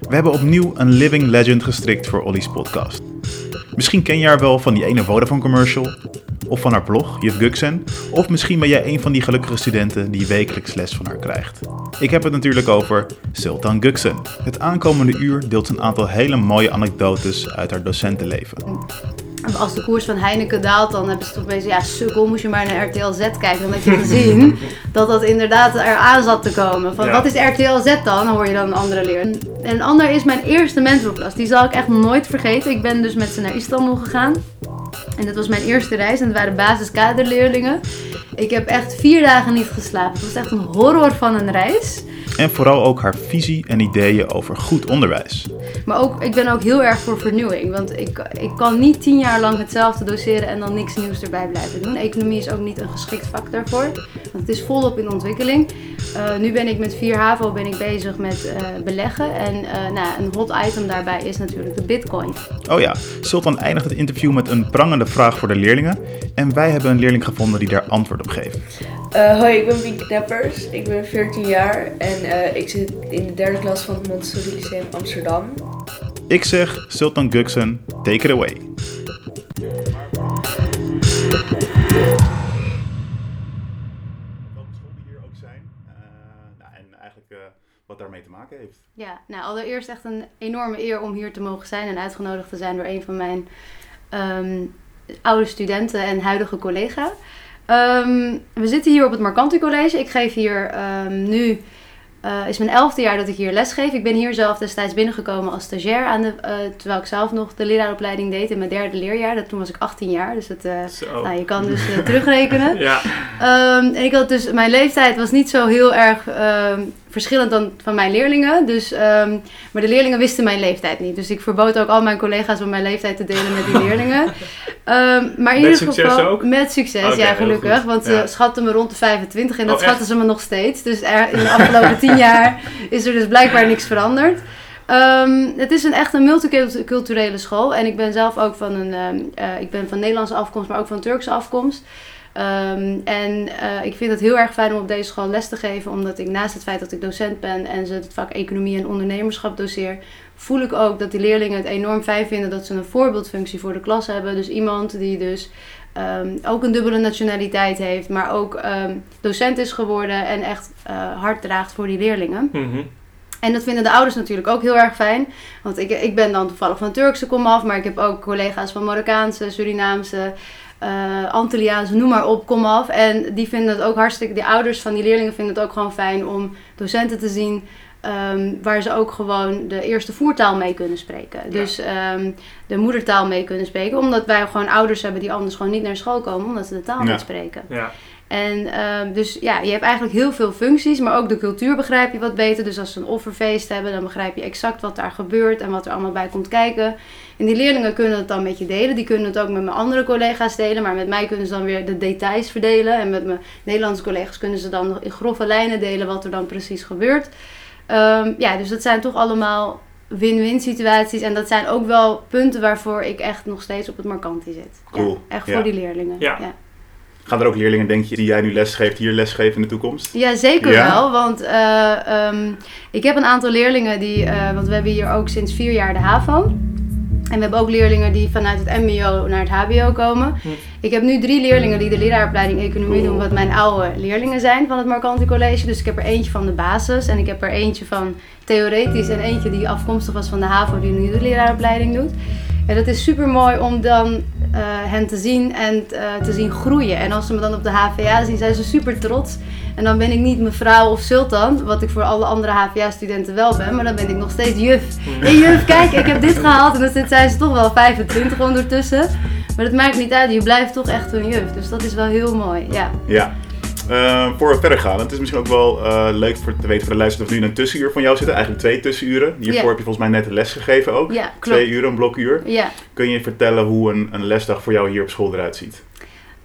We hebben opnieuw een living legend gestrikt voor Ollie's podcast. Misschien ken je haar wel van die ene Vodafone commercial, of van haar blog, Juf Guksen, of misschien ben jij een van die gelukkige studenten die wekelijks les van haar krijgt. Ik heb het natuurlijk over Sultan Guksen. Het aankomende uur deelt een aantal hele mooie anekdotes uit haar docentenleven. Als de koers van Heineken daalt, dan hebben ze toch bezig, ja, sukkel, moest je maar naar RTL Z kijken. Dan heb je gezien dat dat inderdaad eraan zat te komen. Van, Ja. wat is RTL Z dan? Dan hoor je dan een andere leren. En een ander is mijn eerste mentorklas. Die zal ik echt nooit vergeten. Ik ben dus met ze naar Istanbul gegaan. En dat was mijn eerste reis en het waren basiskaderleerlingen. Ik heb echt vier dagen niet geslapen. Het was echt een horror van een reis. En vooral ook haar visie en ideeën over goed onderwijs. Maar ook, ik ben ook heel erg voor vernieuwing. Want ik, ik kan niet tien jaar lang hetzelfde doseren en dan niks nieuws erbij blijven doen. Economie is ook niet een geschikt vak daarvoor. Want het is volop in ontwikkeling. Eh, nu ben ik met 4 HAVO ben ik bezig met eh, beleggen. En eh, nou, een hot item daarbij is natuurlijk de bitcoin. Oh ja, Sultan eindigt het interview met een prangende vraag voor de leerlingen. En wij hebben een leerling gevonden die daar antwoord op geeft. Eh, hoi, ik ben Pien Kneppers. Ik ben 14 jaar en eh, ik zit in de derde klas van het Montessori Lyceum Amsterdam. Ik zeg Sultan Guksen, take it away. Welke school die hier ook zijn en eigenlijk eh, wat daarmee te maken heeft. Ja, nou allereerst echt een enorme eer om hier te mogen zijn en uitgenodigd te zijn door een van mijn ehm, oude studenten en huidige collega. Ehm, we zitten hier op het Marcanti College. Ik geef hier ehm, nu, eh, is mijn elfde jaar dat ik hier les geef. Ik ben hier zelf destijds binnengekomen als stagiair, aan de, eh, terwijl ik zelf nog de leraaropleiding deed in mijn derde leerjaar. Dat, toen was ik 18 jaar, dus dat, eh, nou, je kan dus terugrekenen. Ja, en ik had dus, mijn leeftijd was niet zo heel erg verschillend dan van mijn leerlingen. Dus, ehm, maar de leerlingen wisten mijn leeftijd niet. Dus ik verbood ook al mijn collega's om mijn leeftijd te delen met die leerlingen. Ehm, maar in Met ieder succes geval, ook? Met succes, ja, gelukkig. Want Ja. ze schatten me rond de 25 en dat Oh, echt? schatten ze me nog steeds. Dus er, in de afgelopen 10 jaar is er dus blijkbaar niks veranderd. Ehm, het is een echt een multiculturele school. En ik ben zelf ook van een, ehm, eh, ik ben van Nederlandse afkomst, maar ook van Turkse afkomst. Ehm, en eh, ik vind het heel erg fijn om op deze school les te geven, omdat ik naast het feit dat ik docent ben en ze het vak economie en ondernemerschap doseer, voel ik ook dat die leerlingen het enorm fijn vinden dat ze een voorbeeldfunctie voor de klas hebben. Dus iemand die dus ehm, ook een dubbele nationaliteit heeft, maar ook ehm, docent is geworden en echt eh, hard draagt voor die leerlingen. Mhm. En dat vinden de ouders natuurlijk ook heel erg fijn. Want ik, ik ben dan toevallig van Turkse komaf, maar ik heb ook collega's van Marokkaanse, Surinaamse, Antilliaanse, noem maar op, komaf. En die vinden het ook hartstikke, die ouders van die leerlingen vinden het ook gewoon fijn om docenten te zien. ehm, waar ze ook gewoon de eerste voertaal mee kunnen spreken. Dus ehm, de moedertaal mee kunnen spreken. Omdat wij gewoon ouders hebben die anders gewoon niet naar school komen omdat ze de taal Ja. niet spreken. Ja. En ehm, dus ja, je hebt eigenlijk heel veel functies, maar ook de cultuur begrijp je wat beter. Dus als ze een offerfeest hebben, dan begrijp je exact wat daar gebeurt en wat er allemaal bij komt kijken. En die leerlingen kunnen het dan met je delen. Die kunnen het ook met mijn andere collega's delen, maar met mij kunnen ze dan weer de details verdelen. En met mijn Nederlandse collega's kunnen ze dan nog in grove lijnen delen wat er dan precies gebeurt. Ehm, ja, dus dat zijn toch allemaal win-win situaties. En dat zijn ook wel punten waarvoor ik echt nog steeds op het markantie zit. Cool, Ja, echt ja. voor die leerlingen. Ja. ja. Gaan er ook leerlingen, denk je, die jij nu lesgeeft, hier lesgeven in de toekomst? Ja, zeker Ja? wel. Want eh, ehm, ik heb een aantal leerlingen die, eh, want we hebben hier ook sinds vier jaar de HAVO. En we hebben ook leerlingen die vanuit het MBO naar het HBO komen. Ik heb nu drie leerlingen die de leraaropleiding economie doen, wat mijn oude leerlingen zijn van het Marcanti College. Dus ik heb er eentje van de basis en ik heb er eentje van theoretisch en eentje die afkomstig was van de HAVO die nu de leraaropleiding doet. En dat is super mooi om dan eh, hen te zien en eh, te zien groeien. En als ze me dan op de HVA zien, zijn ze super trots. En dan ben ik niet mevrouw of sultan, wat ik voor alle andere HVA-studenten wel ben, maar dan ben ik nog steeds juf. Hé juf, kijk, ik heb dit gehaald. En dan zijn ze toch wel 25 ondertussen. Maar dat maakt niet uit, je blijft toch echt een juf. Dus dat is wel heel mooi, ja. Ja. Eh, voor we verder gaan, het is misschien ook wel eh, leuk voor te weten voor de luisteraars of nu een tussenuur van jou zitten. Eigenlijk twee tussenuren. Hiervoor heb je volgens mij net een les gegeven ook. Twee uur, een blokuur. Ja. Kun je vertellen hoe een, een lesdag voor jou hier op school eruit ziet?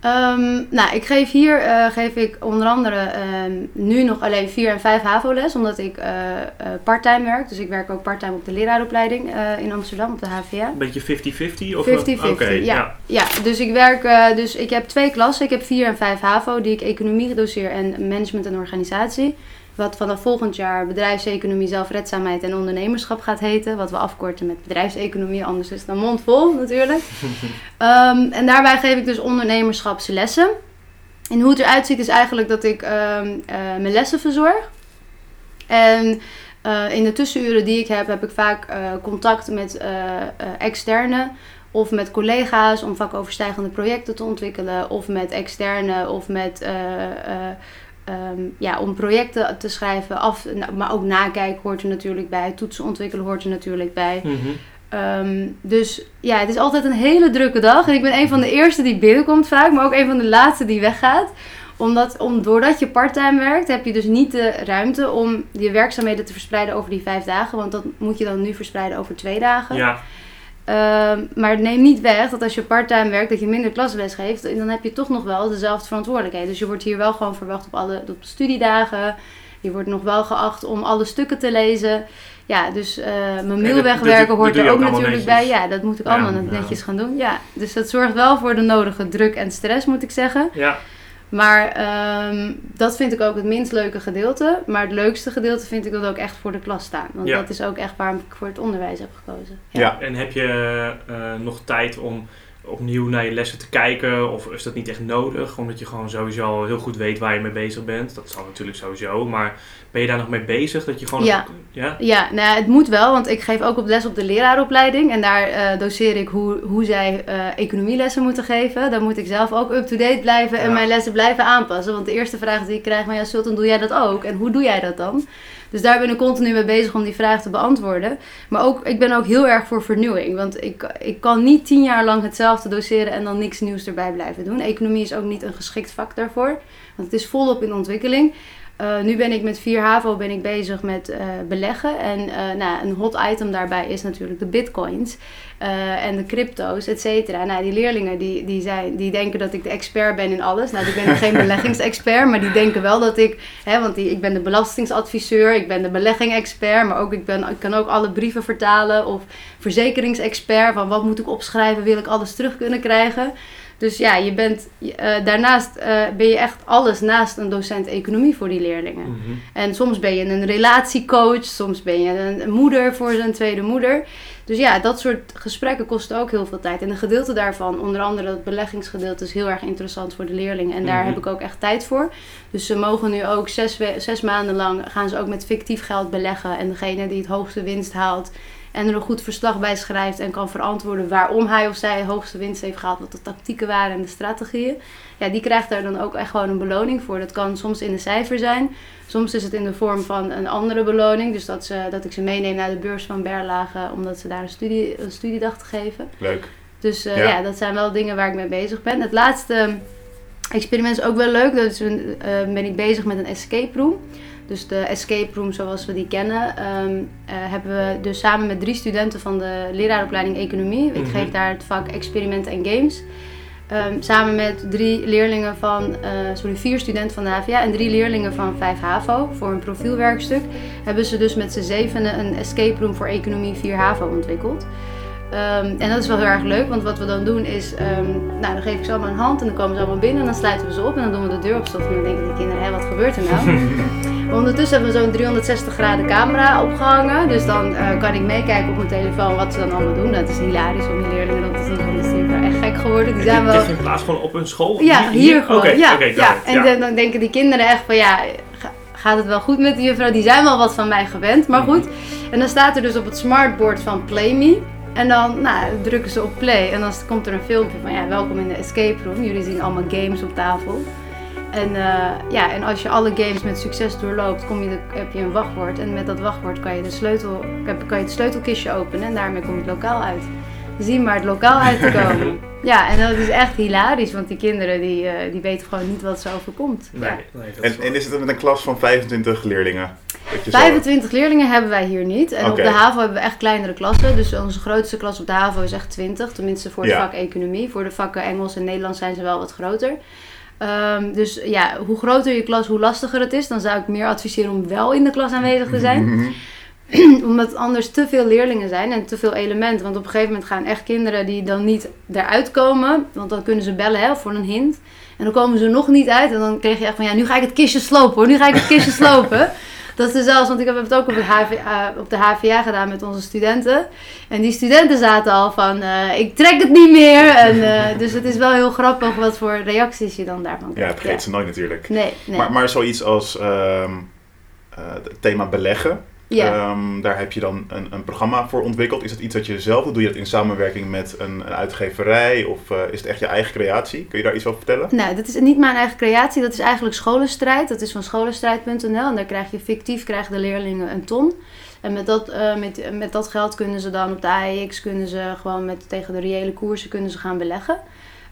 Ehm, nou, ik geef hier eh, geef ik onder andere ehm, nu nog alleen 4 en 5 HAVO-les, omdat ik eh, parttime werk. Dus ik werk ook parttime op de leraaropleiding eh, in Amsterdam, op de HVA. Een beetje 50-50? of 50-50, Oké, ja. Ja, dus ik werk, dus ik heb twee klassen. Ik heb 4 en 5 HAVO, die ik economie doseer en management en organisatie. Wat vanaf volgend jaar bedrijfseconomie, zelfredzaamheid en ondernemerschap gaat heten. Wat we afkorten met bedrijfseconomie, anders is het een mond vol natuurlijk. Ehm, en daarbij geef ik dus ondernemerschapslessen. En hoe het eruit ziet is eigenlijk dat ik ehm, eh, mijn lessen verzorg. En eh, in de tussenuren die ik heb, heb ik vaak eh, contact met externe of met collega's om vakoverstijgende projecten te ontwikkelen. Of met externe of met, ehm, ja, om projecten te schrijven. Af, nou, maar ook nakijken hoort er natuurlijk bij. Toetsen ontwikkelen hoort er natuurlijk bij. Mhm. Ehm, dus ja, het is altijd een hele drukke dag. En ik ben een van de eerste die binnenkomt vaak, maar ook een van de laatste die weggaat. Omdat, om, doordat je parttime werkt, heb je dus niet de ruimte om je werkzaamheden te verspreiden over die vijf dagen. Want dat moet je dan nu verspreiden over twee dagen. Ja, Ehm, maar het neemt niet weg dat als je parttime werkt, dat je minder klasles geeft. En dan heb je toch nog wel dezelfde verantwoordelijkheid. Dus je wordt hier wel gewoon verwacht op alle op studiedagen. Je wordt nog wel geacht om alle stukken te lezen. Ja, dus eh, mijn mail wegwerken hoort er ook natuurlijk bij. Ja, dat moet ik allemaal ja. netjes gaan doen. Ja, dus dat zorgt wel voor de nodige druk en stress, moet ik zeggen. ja. Maar ehm, dat vind ik ook het minst leuke gedeelte. Maar het leukste gedeelte vind ik dat ook echt voor de klas staan. Want Ja. dat is ook echt waarom ik voor het onderwijs heb gekozen. Ja. En heb je eh, nog tijd om opnieuw naar je lessen te kijken? Of is dat niet echt nodig? Omdat je gewoon sowieso al heel goed weet waar je mee bezig bent. Dat zal natuurlijk sowieso. Maar ben je daar nog mee bezig? Dat je gewoon... Ja. Ja? Ja, nou het moet wel, want ik geef ook op les op de leraaropleiding. En daar eh, doseer ik hoe, hoe zij eh, economielessen moeten geven. Dan moet ik zelf ook up-to-date blijven en Ja. mijn lessen blijven aanpassen. Want de eerste vraag die ik krijg, maar ja, Sultan, doe jij dat ook? En hoe doe jij dat dan? Dus daar ben ik continu mee bezig om die vraag te beantwoorden. Maar ook, ik ben ook heel erg voor vernieuwing. Want ik, ik kan niet tien jaar lang hetzelfde doseren en dan niks nieuws erbij blijven doen. Economie is ook niet een geschikt vak daarvoor. Want het is volop in ontwikkeling. Eh, nu ben ik met 4 HAVO ben ik bezig met eh, beleggen. En eh, nou, een hot item daarbij is natuurlijk de bitcoins. en de crypto's, et cetera. Nou, die leerlingen die, die, zijn, die denken dat ik de expert ben in alles. Nou, ik ben geen beleggingsexpert, maar die denken wel dat ik... Hè, want die, ik ben de belastingsadviseur, ik ben de belegging-expert. Maar ook, ik, ben, ik kan ook alle brieven vertalen. Of verzekeringsexpert, van wat moet ik opschrijven, wil ik alles terug kunnen krijgen. Dus ja, je bent, eh, daarnaast eh, ben je echt alles naast een docent economie voor die leerlingen. Mhm. En soms ben je een relatiecoach, soms ben je een, moeder voor zijn tweede moeder. Dus ja, dat soort gesprekken kosten ook heel veel tijd. En een gedeelte daarvan, onder andere het beleggingsgedeelte, is heel erg interessant voor de leerlingen. En daar Mhm. heb ik ook echt tijd voor. Dus ze mogen nu ook zes, zes maanden lang gaan ze ook met fictief geld beleggen. En degene die het hoogste winst haalt en er een goed verslag bij schrijft en kan verantwoorden waarom hij of zij het hoogste winst heeft gehaald, wat de tactieken waren en de strategieën. Ja, die krijgt daar dan ook echt gewoon een beloning voor. Dat kan soms in een cijfer zijn. Soms is het in de vorm van een andere beloning. Dus dat, ze, dat ik ze meeneem naar de beurs van Berlage omdat ze daar een, studie, een studiedag te geven. Leuk. Dus eh, Ja. ja. dat zijn wel dingen waar ik mee bezig ben. Het laatste experiment is ook wel leuk. Dat is een, eh, ben ik bezig met een escape room. Dus de escape room zoals we die kennen, ehm, eh, hebben we dus samen met drie studenten van de leraaropleiding economie. Ik Mhm. geef daar het vak experimenten en games. Ehm, samen met drie leerlingen van, eh, sorry, vier studenten van de HVA en drie leerlingen van 5 HAVO voor een profielwerkstuk. Hebben ze dus met z'n zevenen een escape room voor economie 4 HAVO ontwikkeld. Ehm, en dat is wel heel erg leuk, want wat we dan doen is, ehm, nou dan geef ik ze allemaal een hand en dan komen ze allemaal binnen en dan sluiten we ze op en dan doen we de deur op slot en dan denken de kinderen, hé wat gebeurt er nou? Maar ondertussen hebben we zo'n 360 graden camera opgehangen, dus dan eh, kan ik meekijken op mijn telefoon wat ze dan allemaal doen. Dat is hilarisch om die leerlingen dat te zien, want die zijn echt gek geworden. Die zijn wel... Dit vindt plaats gewoon op een school? Ja, hier, gewoon. Ja. En Ja. dan- dan denken die kinderen echt van ja, ga- gaat het wel goed met die juffrouw? Die zijn wel wat van mij gewend, maar Mhm. goed. En dan staat er dus op het smartboard van Play Me. En dan nou, drukken ze op play en dan komt er een filmpje van ja, welkom in de escape room. Jullie zien allemaal games op tafel. En, eh, ja, en als je alle games met succes doorloopt, kom je de, heb je een wachtwoord. En met dat wachtwoord kan je, de sleutel, kan je het sleutelkistje openen en daarmee kom je het lokaal uit. Zie maar het lokaal uit te komen. ja, en dat is echt hilarisch, want die kinderen die, eh, die weten gewoon niet wat ze overkomt. Nee, Ja. nee, dat En, is en is het met een klas van 25 leerlingen? Dat je zo- 25 leerlingen hebben wij hier niet. En op de HAVO hebben we echt kleinere klassen. Dus onze grootste klas op de HAVO is echt 20. Tenminste voor het Ja. vak economie. Voor de vakken Engels en Nederlands zijn ze wel wat groter. Ehm, dus ja, hoe groter je klas, hoe lastiger het is. Dan zou ik meer adviseren om wel in de klas aanwezig te zijn. Mhm. Omdat anders te veel leerlingen zijn en te veel elementen. Want op een gegeven moment gaan echt kinderen die dan niet eruit komen. Want dan kunnen ze bellen hè, voor een hint. En dan komen ze nog niet uit. En dan kreeg je echt van ja, nu ga ik het kistje slopen hoor. Nu ga ik het kistje slopen. Dat is zelfs, want ik heb het ook op, het eh, op de HVA gedaan met onze studenten. En die studenten zaten al van, eh, ik trek het niet meer. En, eh, dus het is wel heel grappig wat voor reacties je dan daarvan Ja, krijgt. het vergeet ze nooit natuurlijk. Nee, nee. Maar, maar zoiets als ehm, eh, het thema beleggen, ja. ehm, daar heb je dan een, een programma voor ontwikkeld. Is dat iets dat je zelf doet? Doe je dat in samenwerking met een, een uitgeverij? Of eh, is het echt je eigen creatie? Kun je daar iets over vertellen? Nou, dat is niet mijn eigen creatie. Dat is eigenlijk scholenstrijd. Dat is van scholenstrijd.nl. En daar krijg je fictief krijgen de leerlingen een ton. En met dat, eh, met, met dat geld kunnen ze dan op de AEX kunnen ze gewoon met, tegen de reële koersen kunnen ze gaan beleggen.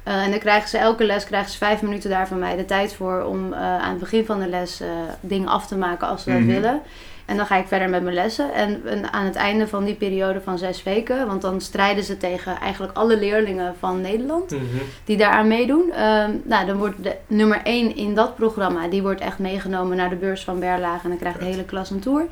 Eh, en dan krijgen ze elke les krijgen ze vijf minuten daar van mij de tijd voor om aan het begin van de les dingen af te maken als ze dat Mhm. willen. En dan ga ik verder met mijn lessen. En, en aan het einde van die periode van zes weken, want dan strijden ze tegen eigenlijk alle leerlingen van Nederland Mhm. die daaraan meedoen. Ehm, nou, dan wordt de nummer 1 in dat programma, die wordt echt meegenomen naar de beurs van Berlage. En dan krijgt de hele klas een tour.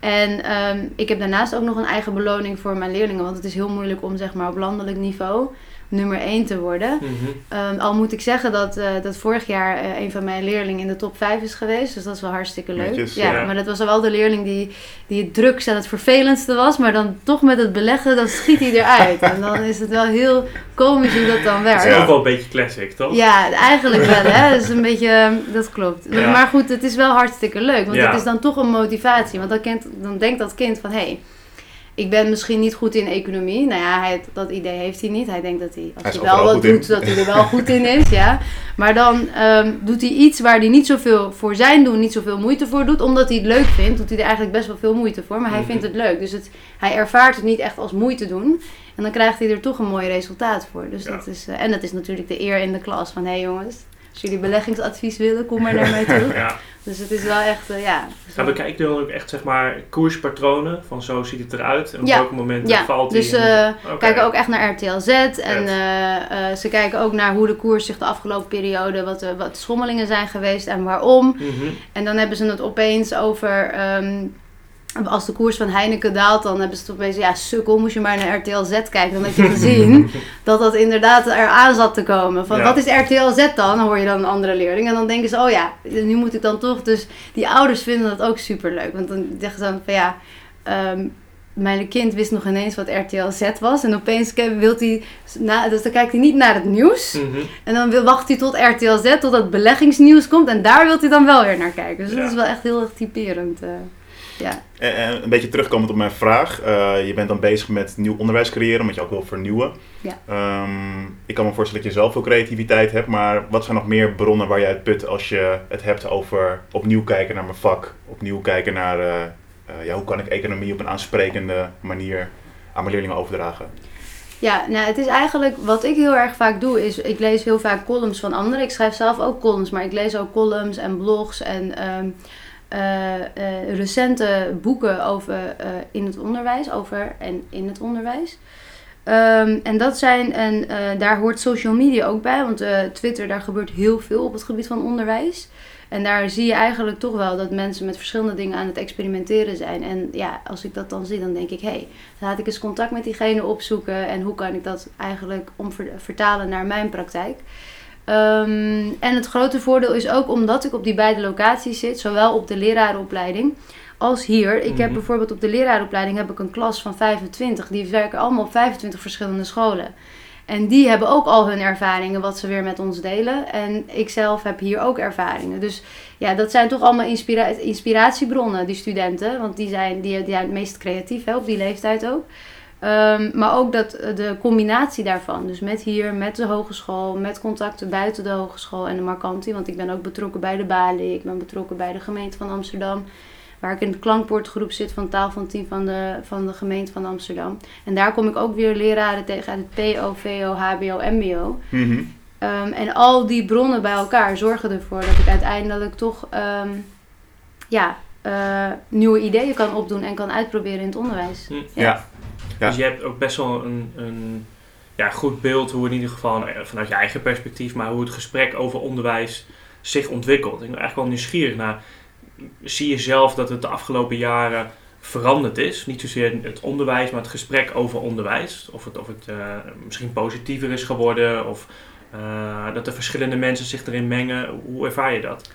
En ehm, ik heb daarnaast ook nog een eigen beloning voor mijn leerlingen. Want het is heel moeilijk om zeg maar, op landelijk niveau nummer 1 te worden. Mhm. Ehm, al moet ik zeggen dat, eh, dat vorig jaar eh, een van mijn leerlingen in de top 5 is geweest. Dus dat is wel hartstikke leuk. Netjes, ja, ja. maar dat was wel de leerling die, die het drukste en het vervelendste was. Maar dan toch met het beleggen, dan schiet hij eruit. en dan is het wel heel komisch hoe dat dan werkt. Dat is ook wel een beetje classic, toch? Ja, eigenlijk wel hè. Dat is een beetje, dat klopt. Ja. Maar goed, het is wel hartstikke leuk. Want Ja. het is dan toch een motivatie. Want dan, kent, dan denkt dat kind van, hé, hey, ik ben misschien niet goed in economie. Nou ja, hij, dat idee heeft hij niet. Hij denkt dat hij, als Hij wel wat in. doet, dat hij er wel goed in is. Ja. Maar dan ehm, doet hij iets waar hij niet zoveel voor zijn doen, niet zoveel moeite voor doet. Omdat hij het leuk vindt, doet hij er eigenlijk best wel veel moeite voor. Maar hij Mhm. vindt het leuk. Dus het, hij ervaart het niet echt als moeite doen. En dan krijgt hij er toch een mooi resultaat voor. Dus Ja. dat is, eh, en dat is natuurlijk de eer in de klas. Van hé hey jongens, als jullie beleggingsadvies willen, kom maar naar mij toe. Ja. Dus het is wel echt, eh, ja. Ja, we kijken dan ook echt zeg maar koerspatronen van zo ziet het eruit en op Ja. welke momenten Ja, valt die. dus in. eh kijken ook echt naar RTL Z. En eh, ze kijken ook naar hoe de koers zich de afgelopen periode, wat, de wat schommelingen zijn geweest en waarom. Mhm. En dan hebben ze het opeens over. ehm, als de koers van Heineken daalt, dan hebben ze het opeens. Ja, sukkel, moest je maar naar RTL Z kijken. Dan heb je gezien dat dat inderdaad eraan zat te komen. Van Ja. wat is RTL Z dan? Dan hoor je dan een andere leerling. En dan denken ze, oh ja, nu moet ik dan toch. Dus die ouders vinden dat ook super leuk. Want dan zeggen ze dan van ja. ehm, mijn kind wist nog ineens wat RTL Z was. En opeens wil hij. Na, dus dan kijkt hij niet naar het nieuws. Mhm. En dan wil, wacht hij tot RTL Z, tot het beleggingsnieuws komt. En daar wil hij dan wel weer naar kijken. Dus Ja. dat is wel echt heel erg typerend. eh. Ja. En, en een beetje terugkomend op mijn vraag. eh, je bent dan bezig met nieuw onderwijs creëren, omdat je ook wil vernieuwen. Ja. Ehm, ik kan me voorstellen dat je zelf veel creativiteit hebt, maar wat zijn nog meer bronnen waar je uit put als je het hebt over opnieuw kijken naar mijn vak, opnieuw kijken naar eh, eh, ja, hoe kan ik economie op een aansprekende manier aan mijn leerlingen overdragen? Ja, nou, het is eigenlijk wat ik heel erg vaak doe, is ik lees heel vaak columns van anderen. Ik schrijf zelf ook columns, maar ik lees ook columns en blogs en ehm, eh, eh, recente boeken over eh, in het onderwijs, over en in het onderwijs. Ehm, en dat zijn, en daar hoort social media ook bij, want Twitter, daar gebeurt heel veel op het gebied van onderwijs. En daar zie je eigenlijk toch wel dat mensen met verschillende dingen aan het experimenteren zijn. En ja, als ik dat dan zie, dan denk ik, hé, hey, laat ik eens contact met diegene opzoeken. En hoe kan ik dat eigenlijk om vertalen naar mijn praktijk. Ehm, en het grote voordeel is ook omdat ik op die beide locaties zit, zowel op de lerarenopleiding als hier. Ik heb Mhm. bijvoorbeeld op de lerarenopleiding heb ik een klas van 25. Die werken allemaal op 25 verschillende scholen. En die hebben ook al hun ervaringen, wat ze weer met ons delen. En ik zelf heb hier ook ervaringen. Dus ja, dat zijn toch allemaal inspira inspiratiebronnen, die studenten. Want die zijn, die, die zijn het meest creatief, hè, op die leeftijd ook. Ehm, maar ook dat, eh, de combinatie daarvan. Dus met hier, met de hogeschool, met contacten buiten de hogeschool en de Marcanti. Want ik ben ook betrokken bij de Bali, ik ben betrokken bij de gemeente van Amsterdam. Waar ik in de klankbordgroep zit van taal van 10 van de, van de gemeente van Amsterdam. En daar kom ik ook weer leraren tegen uit het PO, VO, HBO, MBO. Mhm. Ehm, en al die bronnen bij elkaar zorgen ervoor dat ik uiteindelijk toch ehm, ja, eh, nieuwe ideeën kan opdoen en kan uitproberen in het onderwijs. Ja. Ja. Dus je hebt ook best wel een, een ja, goed beeld hoe in ieder geval eh, vanuit je eigen perspectief, maar hoe het gesprek over onderwijs zich ontwikkelt. Ik ben eigenlijk wel nieuwsgierig naar. Zie je zelf dat het de afgelopen jaren veranderd is? Niet zozeer het onderwijs, maar het gesprek over onderwijs. Of het, of het eh, misschien positiever is geworden, of eh, dat er verschillende mensen zich erin mengen. Hoe ervaar je dat?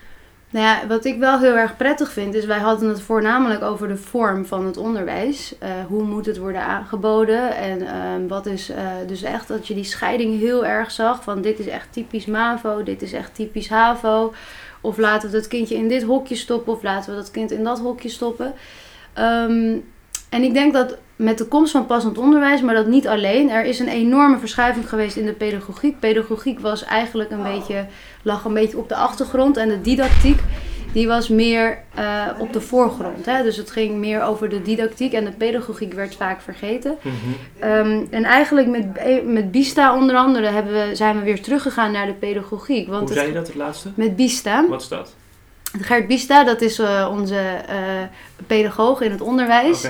Nou ja, wat ik wel heel erg prettig vind, is wij hadden het voornamelijk over de vorm van het onderwijs. Eh, hoe moet het worden aangeboden? En ehm, wat is eh, dus echt dat je die scheiding heel erg zag van dit is echt typisch MAVO, dit is echt typisch HAVO. Of laten we dat kindje in dit hokje stoppen, of laten we dat kind in dat hokje stoppen. Ehm, en ik denk dat met de komst van passend onderwijs, maar dat niet alleen, er is een enorme verschuiving geweest in de pedagogiek. Pedagogiek was eigenlijk een beetje, lag een beetje op de achtergrond en de didactiek, die was meer eh, op de voorgrond. Hè? Dus het ging meer over de didactiek en de pedagogiek werd vaak vergeten. Ehm, en eigenlijk met, met Bista onder andere hebben we, zijn we weer teruggegaan naar de pedagogiek. Want Hoe zei je dat het laatste? Met Bista. Wat is dat? Gert Bista, dat is eh, onze eh, pedagoog in het onderwijs.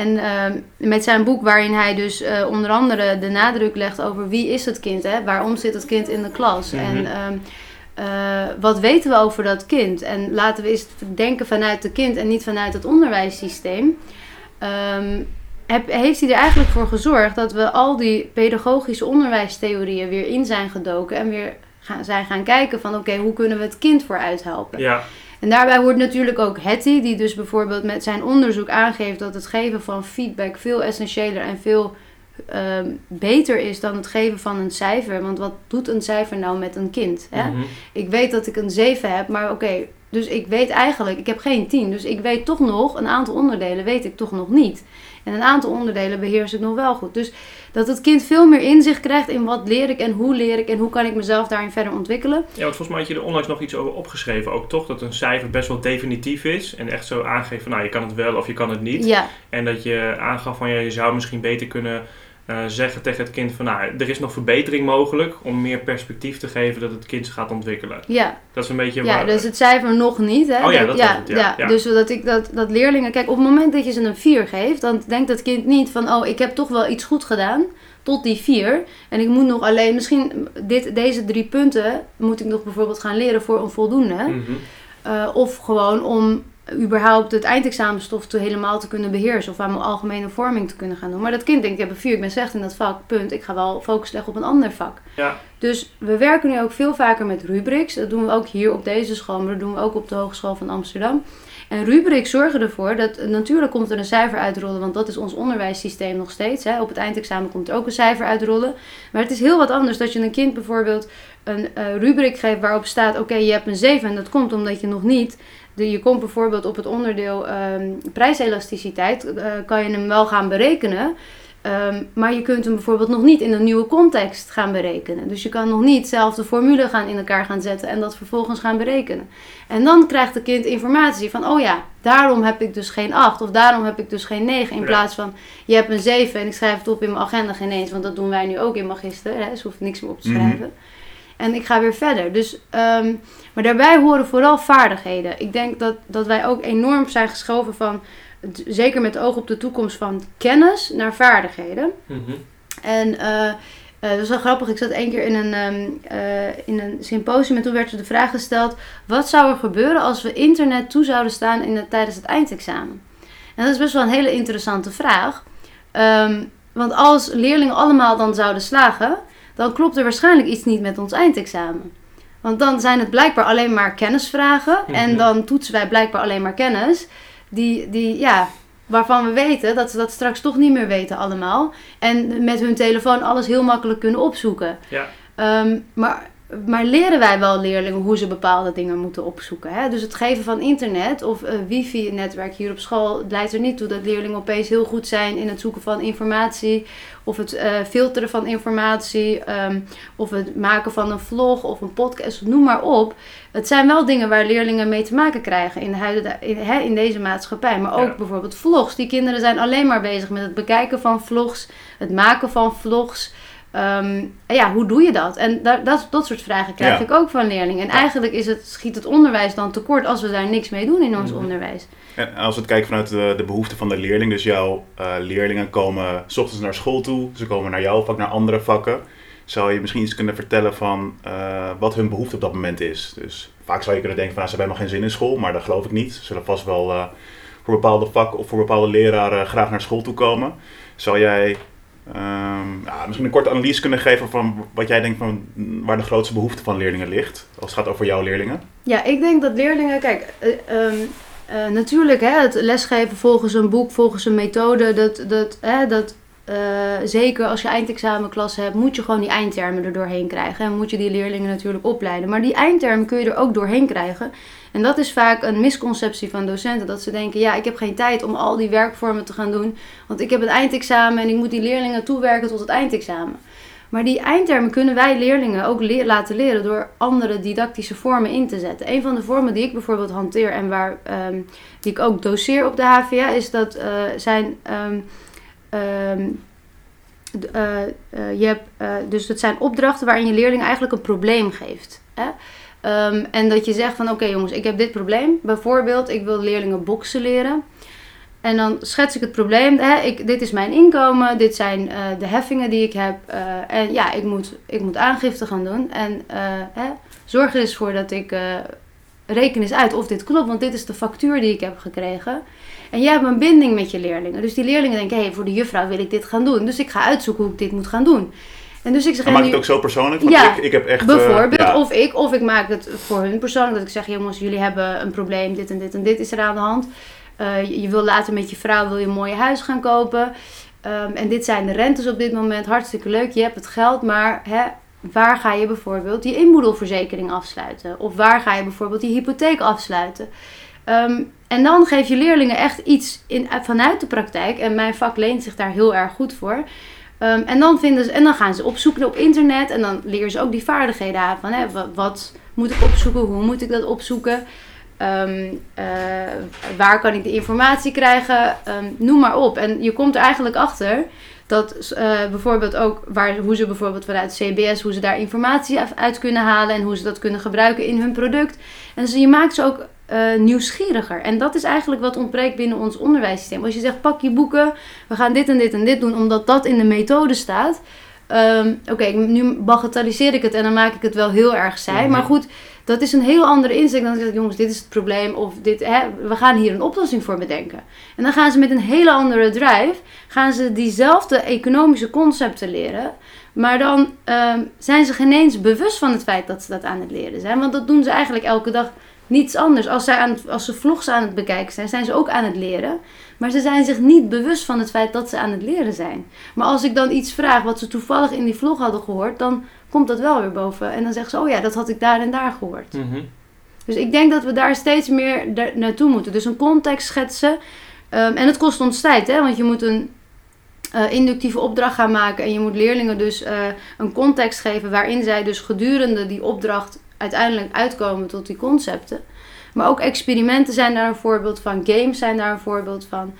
En ehm, met zijn boek waarin hij dus eh, onder andere de nadruk legt over wie is het kind, hè? waarom zit het kind in de klas Mhm. en ehm, eh, wat weten we over dat kind. En laten we eens denken vanuit het kind en niet vanuit het onderwijssysteem. Ehm, heb, heeft hij er eigenlijk voor gezorgd dat we al die pedagogische onderwijstheorieën weer in zijn gedoken en weer gaan, zijn gaan kijken van oké, hoe kunnen we het kind vooruit helpen. Ja, En daarbij hoort natuurlijk ook Hetty, die dus bijvoorbeeld met zijn onderzoek aangeeft dat het geven van feedback veel essentiëler en veel ehm, beter is dan het geven van een cijfer. Want wat doet een cijfer nou met een kind? Hè? Mhm. Ik weet dat ik een 7 heb, maar oké, dus ik weet eigenlijk, ik heb geen 10. Dus ik weet toch nog, een aantal onderdelen weet ik toch nog niet. En een aantal onderdelen beheers ik nog wel goed. Dus dat het kind veel meer inzicht krijgt in wat leer ik en hoe leer ik en hoe kan ik mezelf daarin verder ontwikkelen. Ja, want volgens mij had je er onlangs nog iets over opgeschreven ook, toch? Dat een cijfer best wel definitief is en echt zo aangeeft van nou, je kan het wel of je kan het niet. Ja, En dat je aangaf van ja, je zou misschien beter kunnen zeggen tegen het kind van nou, er is nog verbetering mogelijk om meer perspectief te geven dat het kind zich gaat ontwikkelen. ja. Dat is een beetje Ja, waar- dus het cijfer nog niet. Hè? Oh ja, dat was het, ja, ja. Dus dat, ik, dat, dat leerlingen... Kijk, op het moment dat je ze een 4 geeft... dan denkt het kind niet van... oh, ik heb toch wel iets goed gedaan tot die 4. En ik moet nog alleen... misschien dit, deze drie punten... moet ik nog bijvoorbeeld gaan leren voor een voldoende. Mhm. Eh, of gewoon om überhaupt het eindexamenstof te helemaal te kunnen beheersen. Of aan mijn algemene vorming te kunnen gaan doen. Maar dat kind denkt, ik heb een 4, ik ben slecht in dat vak. Punt. Ik ga wel focus leggen op een ander vak. Ja, Dus we werken nu ook veel vaker met rubrics. Dat doen we ook hier op deze school, maar dat doen we ook op de Hogeschool van Amsterdam. En rubrics zorgen ervoor dat natuurlijk komt er een cijfer uitrollen, want dat is ons onderwijssysteem nog steeds. Hè. Op het eindexamen komt er ook een cijfer uitrollen. Maar het is heel wat anders dat je een kind bijvoorbeeld een eh, rubric geeft waarop staat: oké, je hebt een 7 en dat komt omdat je nog niet. De, je komt bijvoorbeeld op het onderdeel ehm, prijselasticiteit, eh, kan je hem wel gaan berekenen. Ehm, maar je kunt hem bijvoorbeeld nog niet in een nieuwe context gaan berekenen. Dus je kan nog niet zelf de formule gaan in elkaar gaan zetten en dat vervolgens gaan berekenen. En dan krijgt het kind informatie van, oh ja, daarom heb ik dus geen 8 of daarom heb ik dus geen 9. In Ja. plaats van, je hebt een 7 en ik schrijf het op in mijn agenda geen eens, want dat doen wij nu ook in Magister. Hè? Dus hoeft niks meer op te Mhm. schrijven. En ik ga weer verder. Dus, ehm, maar daarbij horen vooral vaardigheden. Ik denk dat, dat wij ook enorm zijn geschoven van, zeker met oog op de toekomst, van kennis naar vaardigheden. Mhm. En eh, eh, dat was wel grappig. Ik zat één keer in een, ehm, eh, in een symposium en toen werd er de vraag gesteld: wat zou er gebeuren als we internet toe zouden staan in het, tijdens het eindexamen? En dat is best wel een hele interessante vraag. Ehm, want als leerlingen allemaal dan zouden slagen, dan klopt er waarschijnlijk iets niet met ons eindexamen. Want dan zijn het blijkbaar alleen maar kennisvragen. En Mhm. dan toetsen wij blijkbaar alleen maar kennis. Die, die, ja, waarvan we weten dat ze dat straks toch niet meer weten allemaal. En met hun telefoon alles heel makkelijk kunnen opzoeken. Ja. Ehm, maar, maar leren wij wel leerlingen hoe ze bepaalde dingen moeten opzoeken? Hè? Dus het geven van internet of eh, wifi-netwerk hier op school leidt er niet toe dat leerlingen opeens heel goed zijn in het zoeken van informatie. Of het eh, filteren van informatie. ehm, of het maken van een vlog of een podcast, noem maar op. Het zijn wel dingen waar leerlingen mee te maken krijgen in, de huidige, in, hè, in deze maatschappij. Maar ook Ja. bijvoorbeeld vlogs. Die kinderen zijn alleen maar bezig met het bekijken van vlogs, het maken van vlogs. En ja, hoe doe je dat? En da- dat, dat soort vragen krijg Ja. ik ook van leerlingen. En eigenlijk is het, schiet het onderwijs dan tekort als we daar niks mee doen in ons Mhm. onderwijs. En als we het kijken vanuit de, de behoeften van de leerling, dus jouw eh, leerlingen komen s ochtends naar school toe, ze komen naar jouw vak, naar andere vakken. Zou je misschien iets kunnen vertellen van eh, wat hun behoefte op dat moment is? Dus vaak zou je kunnen denken van nou, ze hebben helemaal geen zin in school, maar dat geloof ik niet. Ze zullen vast wel eh, voor bepaalde vakken of voor bepaalde leraren graag naar school toe komen. Zou jij ehm, ja, misschien een korte analyse kunnen geven van wat jij denkt van waar de grootste behoefte van leerlingen ligt? Als het gaat over jouw leerlingen. Ja, ik denk dat leerlingen, kijk, eh, ehm, eh, natuurlijk, hè, het lesgeven volgens een boek, volgens een methode, dat, dat, hè, dat eh, zeker als je eindexamenklas hebt, moet je gewoon die eindtermen er doorheen krijgen. En moet je die leerlingen natuurlijk opleiden. Maar die eindtermen kun je er ook doorheen krijgen. En dat is vaak een misconceptie van docenten. Dat ze denken, ja, ik heb geen tijd om al die werkvormen te gaan doen. Want ik heb het eindexamen en ik moet die leerlingen toewerken tot het eindexamen. Maar die eindtermen kunnen wij leerlingen ook laten leren door andere didactische vormen in te zetten. Een van de vormen die ik bijvoorbeeld hanteer en waar, ehm, die ik ook doseer op de HVA is dat eh, zijn. ehm, ehm, eh, eh, je hebt, dus het zijn opdrachten waarin je leerling eigenlijk een probleem geeft. Hè? Ehm, en dat je zegt van oké jongens, ik heb dit probleem. Bijvoorbeeld, ik wil leerlingen boksen leren. En dan schets ik het probleem. Hè, ik, dit is mijn inkomen, dit zijn eh, de heffingen die ik heb. eh, en ja, ik moet, ik moet aangifte gaan doen. En eh, hè, zorg er eens voor dat ik reken eens uit of dit klopt. Want dit is de factuur die ik heb gekregen. En jij hebt een binding met je leerlingen. Dus die leerlingen denken, hé, hey, voor de juffrouw wil ik dit gaan doen. Dus ik ga uitzoeken hoe ik dit moet gaan doen. En dus ik zeg, en maak het ook zo persoonlijk, want Ja, ik, ik heb echt... eh, Bijvoorbeeld, ja. of ik, of ik maak het voor hun persoonlijk. Dat ik zeg, jongens, jullie hebben een probleem, dit en dit en dit is er aan de hand. Eh, je, je wil later met je vrouw wil je een mooie huis gaan kopen. Ehm, en dit zijn de rentes op dit moment. Hartstikke leuk, je hebt het geld, maar hè, waar ga je bijvoorbeeld die inboedelverzekering afsluiten? Of waar ga je bijvoorbeeld die hypotheek afsluiten? Ehm, en dan geef je leerlingen echt iets in, vanuit de praktijk. En mijn vak leent zich daar heel erg goed voor. Ehm, en, dan vinden ze, en dan gaan ze opzoeken op internet. En dan leren ze ook die vaardigheden aan. Van, hè, wat, moet ik opzoeken? Hoe moet ik dat opzoeken? Ehm, eh, waar kan ik de informatie krijgen? Ehm, noem maar op. En je komt er eigenlijk achter dat eh, bijvoorbeeld ook waar, hoe ze bijvoorbeeld vanuit CBS, hoe ze daar informatie uit kunnen halen en hoe ze dat kunnen gebruiken in hun product. En je maakt ze ook eh, nieuwsgieriger. En dat is eigenlijk wat ontbreekt binnen ons onderwijssysteem. Als je zegt, pak je boeken, we gaan dit en dit en dit doen, omdat dat in de methode staat. Ehm, Oké, nu bagatelliseer ik het en dan maak ik het wel heel erg saai. Mhm. Maar goed, dat is een heel andere insteek dan dat ik zeg, jongens, dit is het probleem. Of dit, hè, we gaan hier een oplossing voor bedenken. En dan gaan ze met een hele andere drive, gaan ze diezelfde economische concepten leren. Maar dan ehm, zijn ze geen eens bewust van het feit dat ze dat aan het leren zijn. Want dat doen ze eigenlijk elke dag niets anders. Als, zij aan het- als ze vlogs aan het bekijken zijn, zijn ze ook aan het leren. Maar ze zijn zich niet bewust van het feit dat ze aan het leren zijn. Maar als ik dan iets vraag wat ze toevallig in die vlog hadden gehoord, dan komt dat wel weer boven. En dan zeggen ze, oh ja, dat had ik daar en daar gehoord. Mhm. Dus ik denk dat we daar steeds meer naartoe moeten. Dus een context schetsen. Ehm, en het kost ons tijd, hè? want je moet een eh, inductieve opdracht gaan maken. En je moet leerlingen dus eh, een context geven waarin zij dus gedurende die opdracht uiteindelijk uitkomen tot die concepten. Maar ook experimenten zijn daar een voorbeeld van. Games zijn daar een voorbeeld van.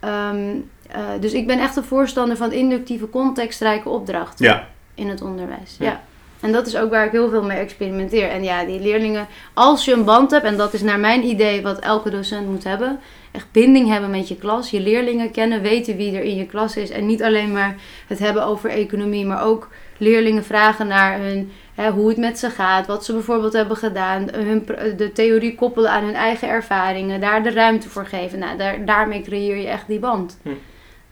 Ehm, eh, dus ik ben echt een voorstander van inductieve contextrijke opdrachten Ja, in het onderwijs. Ja. Ja. En dat is ook waar ik heel veel mee experimenteer. En ja, die leerlingen, als je een band hebt, en dat is naar mijn idee wat elke docent moet hebben, echt binding hebben met je klas, je leerlingen kennen, weten wie er in je klas is. En niet alleen maar het hebben over economie, maar ook leerlingen vragen naar hun, hè, hoe het met ze gaat, wat ze bijvoorbeeld hebben gedaan, hun, de theorie koppelen aan hun eigen ervaringen, daar de ruimte voor geven. Nou, daar, daarmee creëer je echt die band. Hm.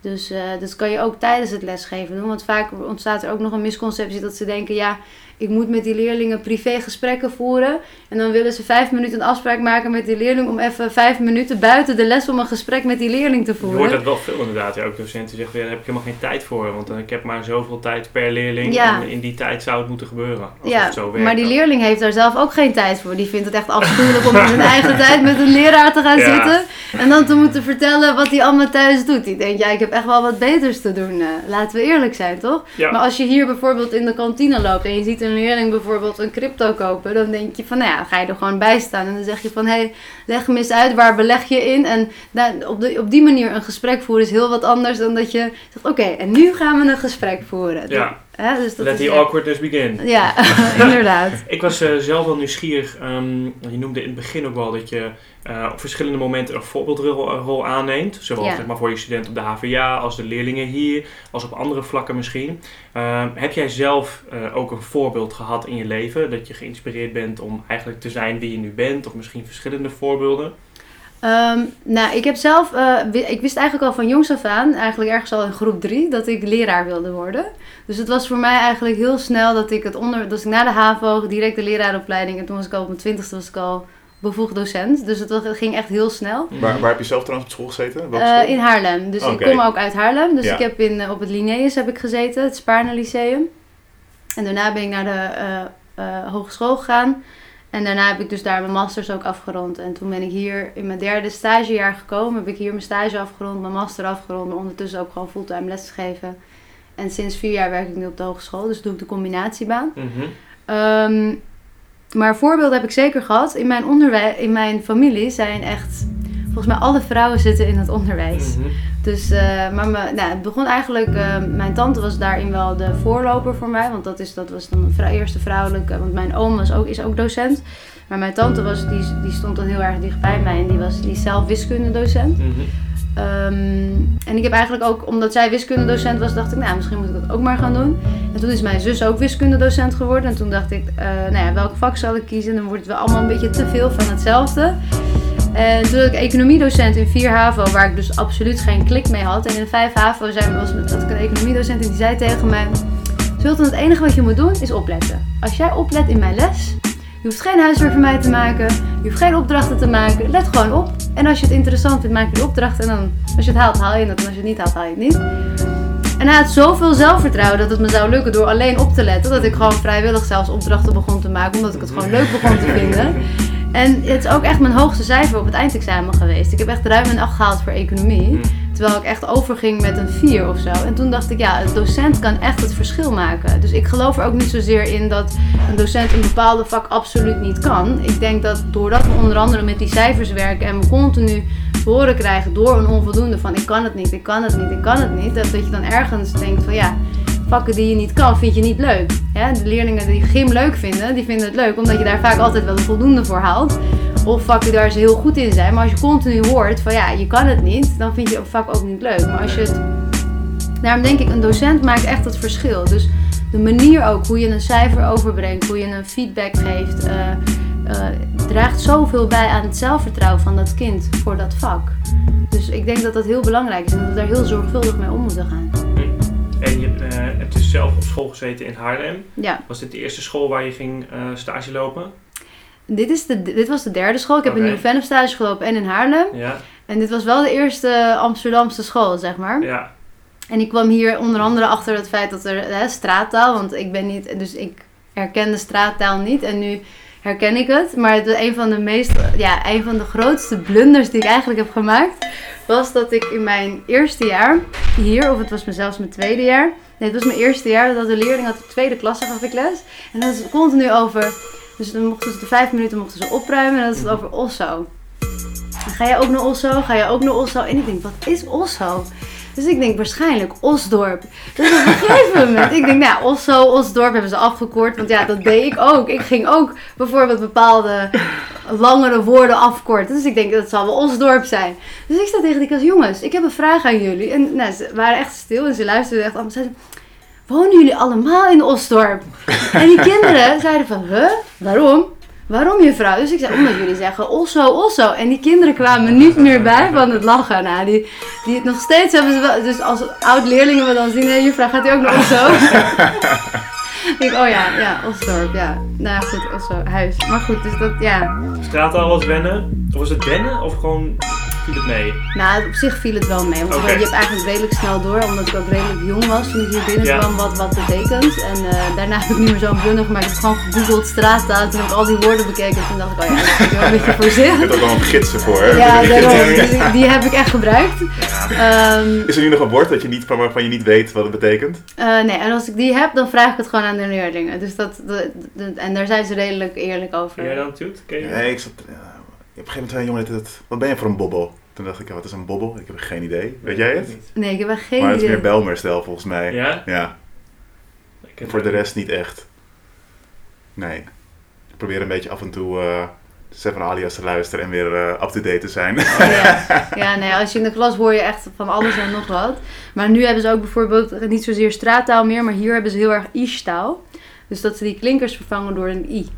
Dus eh, dat kan je ook tijdens het lesgeven doen. Want vaak ontstaat er ook nog een misconceptie dat ze denken: ja, ik moet met die leerlingen privé gesprekken voeren. En dan willen ze vijf minuten een afspraak maken met die leerling om even vijf minuten buiten de les om een gesprek met die leerling te Je voeren. hoort dat wel veel inderdaad. Ja, ook docenten zeggen, ja, daar heb ik helemaal geen tijd voor. Want ik heb maar zoveel tijd per leerling. Ja. En in die tijd zou het moeten gebeuren. Alsof Ja, het zo werkt maar die leerling heeft daar zelf ook geen tijd voor. Die vindt het echt afschuwelijk om in zijn eigen tijd met een leraar te gaan Ja. zitten. En dan te moeten vertellen wat hij allemaal thuis doet. Die denkt, ja, ik heb echt wel wat beters te doen. eh, laten we eerlijk zijn, toch? Ja. Maar als je hier bijvoorbeeld in de kantine loopt en je ziet een leerling bijvoorbeeld een crypto kopen, dan denk je van, nou ja, dan ga je er gewoon bij staan. En dan zeg je van, hé, hey, leg me eens uit, waar beleg je in? En daar, op, de, op die manier een gesprek voeren is heel wat anders dan dat je zegt, oké, en nu gaan we een gesprek voeren. Ja, Hè? Dus dat Let is, the awkwardness begin. Ja, inderdaad. Ik was eh, zelf wel nieuwsgierig. ehm, je noemde in het begin ook wel dat je eh, op verschillende momenten een voorbeeldrol eh, rol aanneemt. Zowel Ja. zeg maar, voor je studenten op de HVA als de leerlingen hier, als op andere vlakken misschien. Ehm, heb jij zelf eh, ook een voorbeeld gehad in je leven? Dat je geïnspireerd bent om eigenlijk te zijn wie je nu bent? Of misschien verschillende voorbeelden? Ehm, nou, ik heb zelf, ik wist eigenlijk al van jongs af aan, eigenlijk ergens al in groep 3, dat ik leraar wilde worden. Dus het was voor mij eigenlijk heel snel dat ik het onder, dus ik na de HAVO direct de leraaropleiding en toen was ik al op mijn twintigste was ik al bevoegd docent. Dus het, ging echt heel snel. Waar, waar heb je zelf trouwens op school gezeten? Eh, in Haarlem. Dus ik kom ook uit Haarlem. Dus Ja. ik heb in, eh, op het Linnaeus heb ik gezeten, het Spaarne Lyceum. En daarna ben ik naar de eh, hogeschool gegaan. En daarna heb ik dus daar mijn masters ook afgerond. En toen ben ik hier in mijn derde stagejaar gekomen. Heb ik hier mijn stage afgerond, mijn master afgerond. Maar ondertussen ook gewoon fulltime lesgeven. En sinds vier jaar werk ik nu op de hogeschool. Dus doe ik de combinatiebaan. Mhm. Ehm, maar voorbeelden heb ik zeker gehad. In mijn, onderwijs, in mijn familie zijn echt... Volgens mij alle vrouwen zitten in het onderwijs. Mhm. Dus, eh, maar me, nou, het begon eigenlijk, eh, mijn tante was daarin wel de voorloper voor mij. Want dat, is, dat was dan vrou- eerste vrouwelijke, want mijn oom was ook, is ook docent. Maar mijn tante was, die, die stond dan heel erg dichtbij mij en die was die is zelf wiskundedocent. Mhm. Ehm, en ik heb eigenlijk ook, omdat zij wiskundedocent was, dacht ik, nou misschien moet ik dat ook maar gaan doen. En toen is mijn zus ook wiskundedocent geworden. En toen dacht ik, eh, nou ja, welk vak zal ik kiezen? Dan wordt het wel allemaal een beetje te veel van hetzelfde. En toen had ik economiedocent in 4 HAVO, waar ik dus absoluut geen klik mee had. En in 5 HAVO zijn, was, had ik een economiedocent en die zei tegen mij... Zulten, het enige wat je moet doen is opletten. Als jij oplet in mijn les, je hoeft geen huiswerk voor mij te maken, je hoeft geen opdrachten te maken. Let gewoon op. En als je het interessant vindt, maak je de opdracht. En dan, als je het haalt, haal je het. En als je het niet haalt, haal je het niet. En hij had zoveel zelfvertrouwen dat het me zou lukken door alleen op te letten. Dat ik gewoon vrijwillig zelfs opdrachten begon te maken, omdat ik het gewoon leuk begon te vinden. En het is ook echt mijn hoogste cijfer op het eindexamen geweest. Ik heb echt ruim een 8 gehaald voor economie. Terwijl ik echt overging met een 4 of zo. En toen dacht ik, ja, een docent kan echt het verschil maken. Dus ik geloof er ook niet zozeer in dat een docent een bepaalde vak absoluut niet kan. Ik denk dat doordat we onder andere met die cijfers werken en we continu horen krijgen door een onvoldoende van ik kan het niet, ik kan het niet, ik kan het niet. Dat, dat je dan ergens denkt van ja, vakken die je niet kan, vind je niet leuk. Ja, de leerlingen die gym leuk vinden, die vinden het leuk omdat je daar vaak altijd wel een voldoende voor haalt. Of vakken daar ze heel goed in zijn. Maar als je continu hoort van ja, je kan het niet, dan vind je een vak ook niet leuk. Maar als je het... Daarom denk ik, een docent maakt echt het verschil. Dus de manier ook, hoe je een cijfer overbrengt, hoe je een feedback geeft, eh, eh, draagt zoveel bij aan het zelfvertrouwen van dat kind voor dat vak. Dus ik denk dat dat heel belangrijk is en dat we daar heel zorgvuldig mee om moeten gaan. En je eh, hebt dus zelf op school gezeten in Haarlem. Ja, Was dit de eerste school waar je ging stage lopen? Dit, is de, dit was de derde school. Ik heb Oké. in Nieuw-Vennep stage gelopen en in Haarlem. Ja, En dit was wel de eerste Amsterdamse school, zeg maar. ja. En ik kwam hier onder andere achter het feit dat er hè, straattaal, want ik ben niet, dus ik herkende straattaal niet en nu herken ik het. Maar het, een van de meest, ja, een van de grootste blunders die ik eigenlijk heb gemaakt, was dat ik in mijn eerste jaar hier, of het was zelfs mijn tweede jaar, nee, het was mijn eerste jaar, dat de leerling had de tweede klasse gaf ik les. En dat is continu over, dus dan mochten ze de vijf minuten mochten ze opruimen en dat is het over Osso. Ga jij ook naar Osso? Ga jij ook naar Osso? En ik denk, wat is Osso? Dus ik denk waarschijnlijk Osdorp. Dus op een gegeven moment, ik denk, nou, Osso, Osdorp hebben ze afgekort. Want ja, dat deed ik ook. Ik ging ook bijvoorbeeld bepaalde langere woorden afkorten. Dus ik denk, dat zal wel Osdorp zijn. Dus ik sta tegen die klas, jongens, ik heb een vraag aan jullie. En nou, ze waren echt stil en ze luisterden echt allemaal. Zeiden, wonen jullie allemaal in Osdorp? En die kinderen zeiden van, huh, waarom? Waarom juffrouw? Dus ik zei, omdat jullie zeggen Osso, Osso. En die kinderen kwamen niet meer bij van het lachen. Nou, die, die nog steeds hebben ze wel... Dus als oud-leerlingen me dan zien, hé juffrouw, gaat u ook naar Osso? ik denk, oh ja, ja, Osdorp, ja. Nou ja, goed, Osso, huis. Maar goed, dus dat, ja. Straattaal was wennen? Of was het wennen? Of gewoon viel het mee? Nou, op zich viel het wel mee. Want Oké. je hebt eigenlijk redelijk snel door, omdat ik ook redelijk jong was toen ik hier binnenkwam, wat wat betekent. En eh, daarna heb ik niet meer zo'n blunder gemaakt. Ik heb gewoon gegoogeld straattaal, toen heb ik al die woorden bekeken. En toen dacht ik, oh ja, daar heb ik wel een beetje voor Je zin. hebt ook allemaal gidsen voor, hè? Ja, Die daarom. die- die heb ik echt gebruikt. Ehm, Is er nu nog een woord dat je niet, van waarvan je niet weet wat het betekent? eh, nee, en als ik die heb, dan vraag ik het gewoon aan de leerlingen. Dus dat, de- de- en daar zijn ze redelijk eerlijk over. Jij dan, Toet? Ken je? Nee, ik zat... ja, op een gegeven moment zei een jongen, dit- wat ben je voor een bobbel? Toen dacht ik, ja, wat is een bobbel? Ik heb geen idee. Weet jij het? Nee, ik heb echt geen Maar het is idee. meer Belmer-stijl volgens mij. Ja? Ja. Voor de rest niet echt. Nee. Ik probeer een beetje af en toe eh Seven Alias te luisteren en weer eh, up-to-date te zijn. Ja, ja nee, als je in de klas hoor je echt van alles en nog wat. Maar nu hebben ze ook bijvoorbeeld niet zozeer straattaal meer, maar hier hebben ze heel erg ish-taal. Dus dat ze die klinkers vervangen door een i.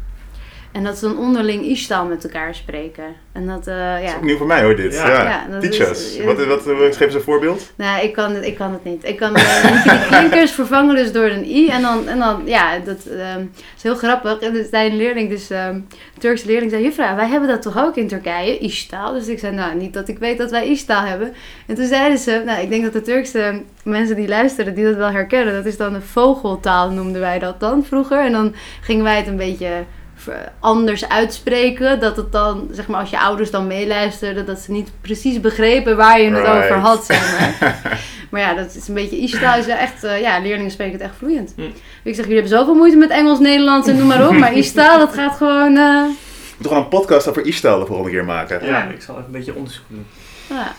En dat ze dan onderling ish-taal met elkaar spreken. En dat, eh, Dat is ja. ook nieuw voor mij hoor, dit. Ja. Ja. Ja, Teach us. ja. Wat, wat, wat, geef eens een voorbeeld. Nee, ik kan, het, ik kan het niet. Ik kan eh, je die klinkers vervangen dus door een i. En dan, en dan ja, dat ehm, is heel grappig. En zei een leerling, dus ehm, een Turkse leerling, zei... Juffrouw, wij hebben dat toch ook in Turkije, ish-taal? Dus ik zei, nou, niet dat ik weet dat wij ish-taal hebben. En toen zeiden ze, nou, ik denk dat de Turkse mensen die luisteren, die dat wel herkennen. Dat is dan een vogeltaal, noemden wij dat dan vroeger. En dan gingen wij het een beetje ver- anders uitspreken. Dat het dan, zeg maar, als je ouders dan meeluisterden, dat ze niet precies begrepen waar je het Right. over had, zeg maar. maar ja, dat is een beetje Ishtaal is wel echt, eh, ja, leerlingen spreken het echt vloeiend. Hm. Ik zeg, jullie hebben zoveel moeite met Engels, Nederlands en noem maar op. Maar Ishtaal, dat gaat gewoon, eh, We moeten gewoon een podcast over Ishtal de volgende keer maken. Ja, ik zal even een beetje onderzoek doen. ja.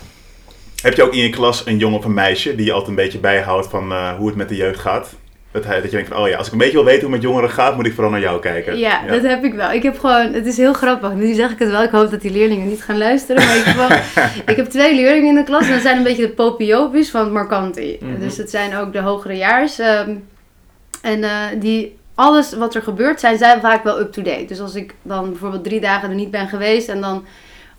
Heb je ook in je klas een jongen of een meisje die je altijd een beetje bijhoudt van eh, hoe het met de jeugd gaat? Dat, hij, dat je denkt van, oh ja, als ik een beetje wil weten hoe het met jongeren gaat, moet ik vooral naar jou kijken. Ja, dat heb ik wel. Ik heb gewoon, het is heel grappig. Nu zeg ik het wel. Ik hoop dat die leerlingen niet gaan luisteren. Maar ik heb, wel, ik heb twee leerlingen in de klas. En dat zijn een beetje de popiopis van het Marcanti. Mhm. Dus het zijn ook de hogere jaars. ehm, en eh, die, alles wat er gebeurt, zijn zij vaak wel up-to-date. Dus als ik dan bijvoorbeeld drie dagen er niet ben geweest. En dan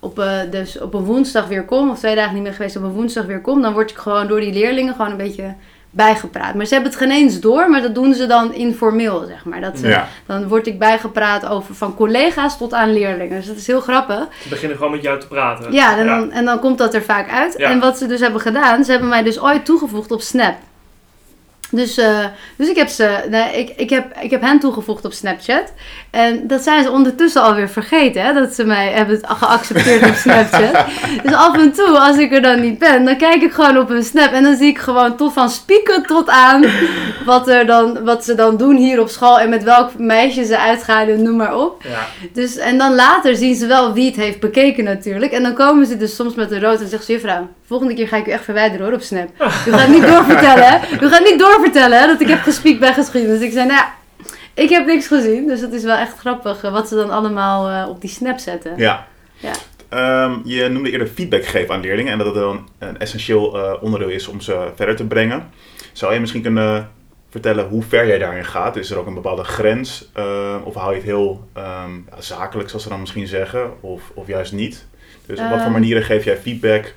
op, eh, dus op een woensdag weer kom. Of twee dagen niet meer geweest op een woensdag weer kom. Dan word ik gewoon door die leerlingen gewoon een beetje bijgepraat. Maar ze hebben het geen eens door. Maar dat doen ze dan informeel, zeg maar. Dat ze, Ja. dan word ik bijgepraat over van collega's tot aan leerlingen. Dus dat is heel grappig. Ze beginnen gewoon met jou te praten. Ja, en dan, en dan komt dat er vaak uit. Ja. En wat ze dus hebben gedaan, ze hebben mij dus ooit toegevoegd op Snap. Dus, eh, dus ik, heb ze, nee, ik, ik, heb, ik heb hen toegevoegd op Snapchat. En dat zijn ze ondertussen alweer vergeten, hè, dat ze mij hebben geaccepteerd op Snapchat. Dus af en toe, als ik er dan niet ben, dan kijk ik gewoon op hun Snap. En dan zie ik gewoon tot van spieken tot aan wat, er dan, wat ze dan doen hier op school. En met welk meisje ze uitgaan en noem maar op. Ja. Dus, en dan later zien ze wel wie het heeft bekeken natuurlijk. En dan komen ze dus soms met een rood en zeggen ze... Juffrouw, volgende keer ga ik u echt verwijderen hoor op Snap. U gaat niet doorvertellen hè. U gaat niet doorvertellen hè, dat ik heb gespiekt bij geschiedenis. Dus ik zei, nou ja, ik heb niks gezien. Dus het is wel echt grappig eh, wat ze dan allemaal eh, op die Snap zetten. Ja. Ja. Ehm, je noemde eerder feedback geven aan leerlingen en dat het dan een essentieel eh, onderdeel is om ze verder te brengen. Zou je misschien kunnen vertellen hoe ver jij daarin gaat? Is er ook een bepaalde grens? eh, of hou je het heel ehm, ja, zakelijk, zoals ze dan misschien zeggen, of, of juist niet? Dus op wat voor Ehm. manieren geef jij feedback?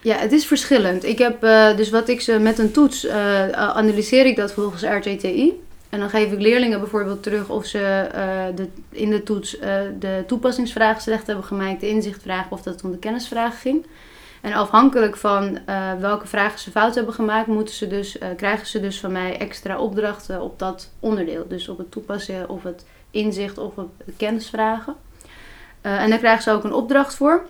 Ja, het is verschillend. Ik heb dus wat ik ze met een toets analyseer ik dat volgens RTTI. En dan geef ik leerlingen bijvoorbeeld terug of ze eh, de, in de toets eh, de toepassingsvragen slecht hebben gemaakt, de inzichtvragen of dat het om de kennisvragen ging. En afhankelijk van eh, welke vragen ze fout hebben gemaakt, moeten ze dus, krijgen ze dus van mij extra opdrachten op dat onderdeel. Dus op het toepassen of het inzicht of op kennisvragen. En daar krijgen ze ook een opdracht voor.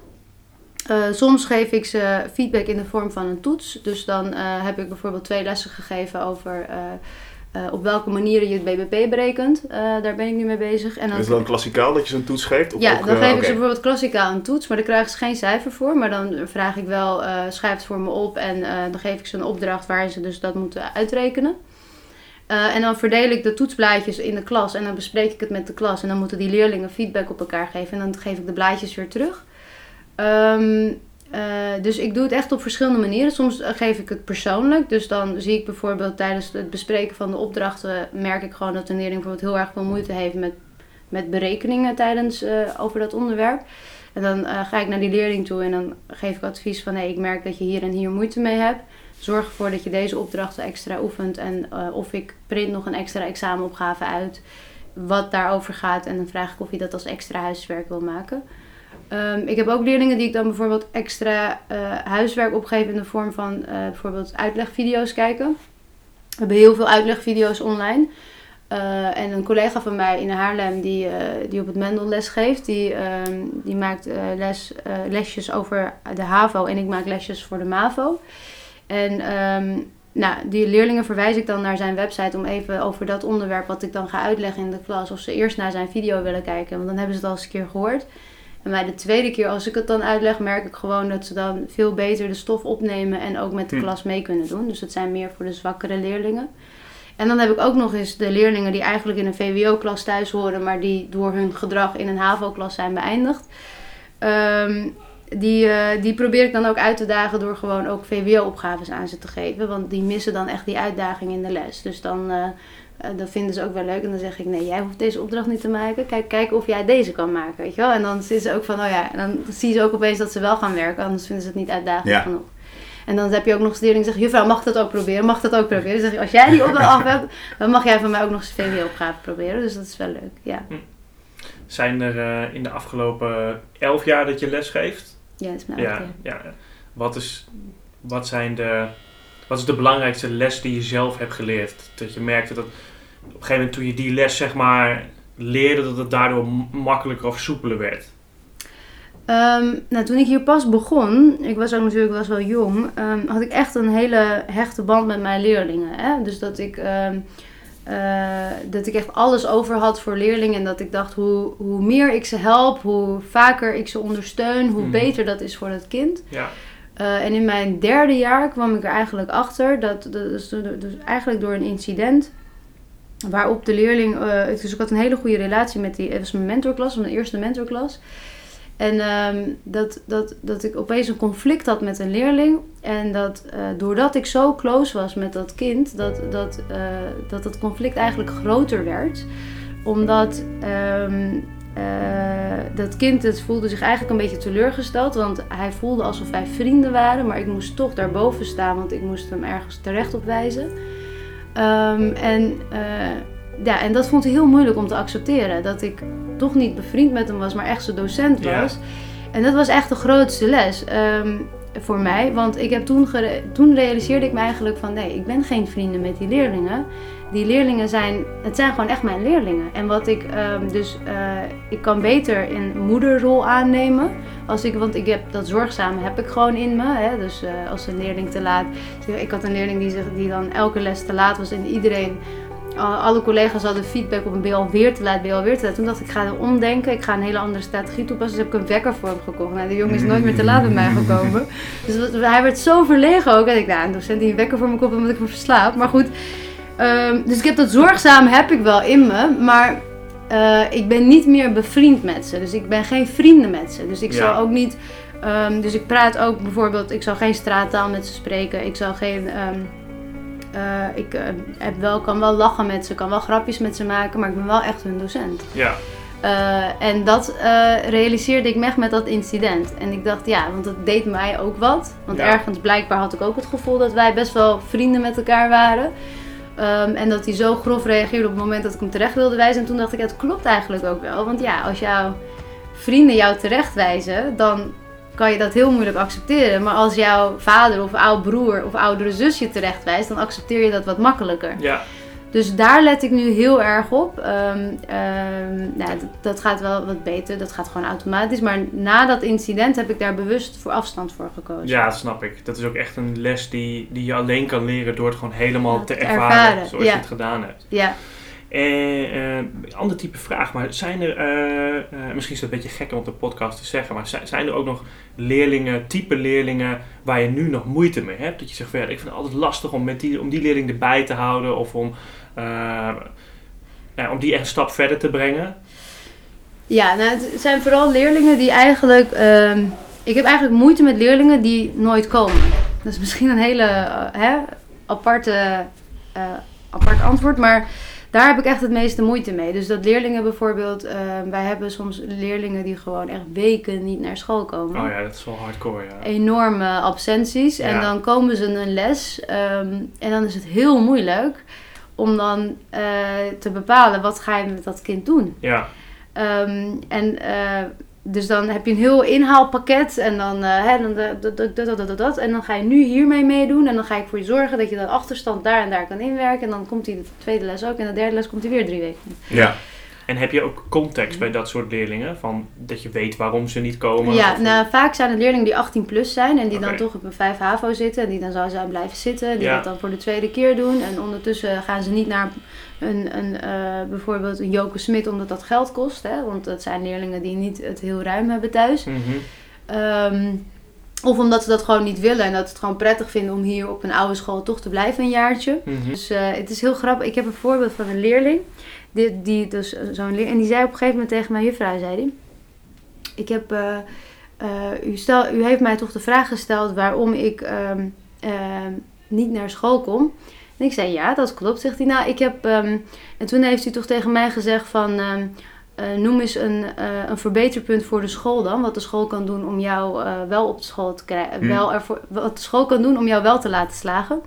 Soms geef ik ze feedback in de vorm van een toets. Dus dan heb ik bijvoorbeeld twee lessen gegeven over eh, op welke manieren je het BBP berekent. Eh, daar ben ik nu mee bezig. En Is het dan klassikaal dat je zo'n toets geeft? Of ja, ook, dan eh, geef ik ze bijvoorbeeld klassikaal een toets, maar daar krijgen ze geen cijfer voor. Maar dan vraag ik wel, schrijf het voor me op en dan geef ik ze een opdracht waarin ze dus dat moeten uitrekenen. En dan verdeel ik de toetsblaadjes in de klas en dan bespreek ik het met de klas. En dan moeten die leerlingen feedback op elkaar geven en dan geef ik de blaadjes weer terug. Ehm, eh, dus ik doe het echt op verschillende manieren. Soms eh, geef ik het persoonlijk. Dus dan zie ik bijvoorbeeld tijdens het bespreken van de opdrachten... merk ik gewoon dat een leerling bijvoorbeeld heel erg veel moeite heeft met, met berekeningen tijdens eh, over dat onderwerp. En dan ga ik naar die leerling toe en dan geef ik advies van... Hey, ik merk dat je hier en hier moeite mee hebt. Zorg ervoor dat je deze opdrachten extra oefent. En of ik print nog een extra examenopgave uit wat daarover gaat. En dan vraag ik of je dat als extra huiswerk wil maken. Ehm, ik heb ook leerlingen die ik dan bijvoorbeeld extra eh, huiswerk opgeef in de vorm van eh, bijvoorbeeld uitlegvideo's kijken. We hebben heel veel uitlegvideo's online. Eh, en een collega van mij in Haarlem die, die op het Mendel les geeft, die, ehm, die maakt les, lesjes over de HAVO en ik maak lesjes voor de MAVO. En ehm, nou, die leerlingen verwijs ik dan naar zijn website om even over dat onderwerp wat ik dan ga uitleggen in de klas, of ze eerst naar zijn video willen kijken, want dan hebben ze het al eens een keer gehoord. En bij de tweede keer, als ik het dan uitleg, merk ik gewoon dat ze dan veel beter de stof opnemen en ook met de Hm. klas mee kunnen doen. Dus het zijn meer voor de zwakkere leerlingen. En dan heb ik ook nog eens de leerlingen die eigenlijk in een VWO-klas thuis horen, maar die door hun gedrag in een HAVO-klas zijn beëindigd. Ehm, die, eh, die probeer ik dan ook uit te dagen door gewoon ook VWO-opgaves aan ze te geven. Want die missen dan echt die uitdaging in de les. Dus dan, eh, eh, dat vinden ze ook wel leuk. En dan zeg ik, nee, jij hoeft deze opdracht niet te maken. Kijk, kijk of jij deze kan maken, weet je wel. En dan zitten ze ook van, oh ja, en dan zie je ze ook opeens dat ze wel gaan werken. Anders vinden ze het niet uitdagend Ja. genoeg. En dan heb je ook nog eens leerlingen die zeggen, juffrouw, mag dat ook proberen? Mag dat ook proberen? Dan zeg je, als jij die opdracht af hebt, dan mag jij van mij ook nog eens VWO-opgave proberen. Dus dat is wel leuk, ja. Zijn er eh, in de afgelopen elf jaar dat je les geeft? Ja, dat is mijn Ja, ja. Wat, is, wat, zijn de, wat is de belangrijkste les die je zelf hebt geleerd? Dat je merkte dat op een gegeven moment toen je die les zeg maar leerde, dat het daardoor makkelijker of soepeler werd. Ehm, nou, toen ik hier pas begon, ik was ook natuurlijk was wel jong, ehm, had ik echt een hele hechte band met mijn leerlingen. Hè? Dus dat ik, ehm, eh, dat ik echt alles over had voor leerlingen. En dat ik dacht, hoe, hoe meer ik ze help, hoe vaker ik ze ondersteun, hoe Mhm. beter dat is voor het kind. Ja, Eh, en in mijn derde jaar kwam ik er eigenlijk achter, dat, dat dus, dus eigenlijk door een incident, waarop de leerling, eh, dus ik had een hele goede relatie met die, het was mijn mentorklas, mijn eerste mentorklas. En ehm, dat, dat, dat ik opeens een conflict had met een leerling. En dat eh, doordat ik zo close was met dat kind, dat dat, eh, dat dat conflict eigenlijk groter werd. Omdat eh, dat kind het voelde zich eigenlijk een beetje teleurgesteld. Want hij voelde alsof wij vrienden waren. Maar ik moest toch daarboven staan, want ik moest hem ergens terecht op wijzen. Ehm, en, eh, ja, en dat vond hij heel moeilijk om te accepteren. Dat ik toch niet bevriend met hem was, maar echt zijn docent Ja. was. En dat was echt de grootste les ehm, voor mij. Want ik heb toen, toen realiseerde ik me eigenlijk van... nee, ik ben geen vrienden met die leerlingen. Die leerlingen zijn... het zijn gewoon echt mijn leerlingen. En wat ik ehm, dus... eh, ik kan beter een moederrol aannemen. Als ik, want ik heb dat zorgzame heb ik gewoon in me. Hè? Dus eh, als een leerling te laat... Ik had een leerling die, zich, die dan elke les te laat was. En iedereen... al- Alle collega's hadden feedback op een ben je alweer te laat, ben je alweer te laat. Toen dacht ik, ik ga er omdenken. Ik ga een hele andere strategie toepassen. Dus heb ik een wekker voor hem gekocht. Nou, de jongen is nooit meer te laat bij mij gekomen. Dus hij werd zo verlegen ook. En ik, nou, een docent die een wekker voor me koopt omdat ik me verslaap. Maar goed, ehm, dus ik heb dat zorgzaam heb ik wel in me. Maar eh, ik ben niet meer bevriend met ze. Dus ik ben geen vrienden met ze. Dus ik Ja. zal ook niet... ehm, dus ik praat ook bijvoorbeeld... Ik zal geen straattaal met ze spreken. Ik zal geen... ehm, eh, ik eh, heb wel, kan wel lachen met ze, kan wel grapjes met ze maken, maar ik ben wel echt hun docent. ja, en dat realiseerde ik me echt met dat incident. En ik dacht, ja, want het deed mij ook wat. Want Ja. ergens blijkbaar had ik ook het gevoel dat wij best wel vrienden met elkaar waren. Ehm, en dat hij zo grof reageerde op het moment dat ik hem terecht wilde wijzen. En toen dacht ik, het klopt eigenlijk ook wel. Want ja, als jouw vrienden jou terechtwijzen, dan kan je dat heel moeilijk accepteren. Maar als jouw vader of oud broer of oudere zus je terechtwijst, dan accepteer je dat wat makkelijker. ja. Dus daar let ik nu heel erg op. Ehm, ehm, nou, dat, dat gaat wel wat beter. Dat gaat gewoon automatisch. Maar na dat incident heb ik daar bewust voor afstand voor gekozen. Ja, dat snap ik. Dat is ook echt een les die, die je alleen kan leren door het gewoon helemaal Ja, te ervaren, ervaren, zoals ja. je het gedaan hebt. Ja. En eh, een ander type vraag, maar zijn er, eh, eh, misschien is het een beetje gek om op de podcast te zeggen, maar zijn, zijn er ook nog leerlingen, type leerlingen, waar je nu nog moeite mee hebt? Dat je zegt van ja, ik vind het altijd lastig om, met die, om die leerling erbij te houden of om, eh, ja, om die echt een stap verder te brengen. Ja, nou, het zijn vooral leerlingen die eigenlijk. ehm, ik heb eigenlijk moeite met leerlingen die nooit komen. Dat is misschien een hele eh, hè, aparte, eh, apart antwoord, maar daar heb ik echt het meeste moeite mee. Dus dat leerlingen bijvoorbeeld, ehm, wij hebben soms leerlingen die gewoon echt weken niet naar school komen. Oh ja, dat is wel hardcore, ja. enorme absenties. En dan komen ze een les. ehm, en dan is het heel moeilijk om dan eh, te bepalen wat ga je met dat kind doen. Ja, Ehm, en eh, dus dan heb je een heel inhaalpakket. En dan, eh, hè, dan dat, dat, dat, dat, dat, dat, dat. En dan ga je nu hiermee meedoen. En dan ga ik voor je zorgen dat je dat achterstand daar en daar kan inwerken. En dan komt die de tweede les ook. En de derde les komt hij weer drie weken. Ja. En heb je ook context bij dat soort leerlingen? Van dat je weet waarom ze niet komen? Ja, Of- nou, vaak zijn het leerlingen die 18 plus zijn en die dan toch op een 5 HAVO zitten. En die dan zouden zijn blijven zitten. Die Ja. dat dan voor de tweede keer doen. En ondertussen gaan ze niet naar een, een, eh, bijvoorbeeld een Joke Smit omdat dat geld kost. Hè? Want dat zijn leerlingen die niet het heel ruim hebben thuis. Mhm. Ehm, Of omdat ze dat gewoon niet willen en dat ze het gewoon prettig vinden om hier op een oude school toch te blijven een jaartje. Mhm. Dus eh, het is heel grappig. Ik heb een voorbeeld van een leerling. Die, die dus zo'n en die zei op een gegeven moment tegen mijn juffrouw, zei die, ik heb, eh, eh, u, stel, u heeft mij toch de vraag gesteld waarom ik ehm, niet naar school kom. En ik zei ja, dat klopt. Zegt hij, nou ik heb, ehm, en toen heeft hij toch tegen mij gezegd van, eh, noem eens een, een verbeterpunt voor de school dan. Wat de school kan doen om jou wel op de school te krijgen. Hmm. Wel ervoor, wat de school kan doen om jou wel te laten slagen.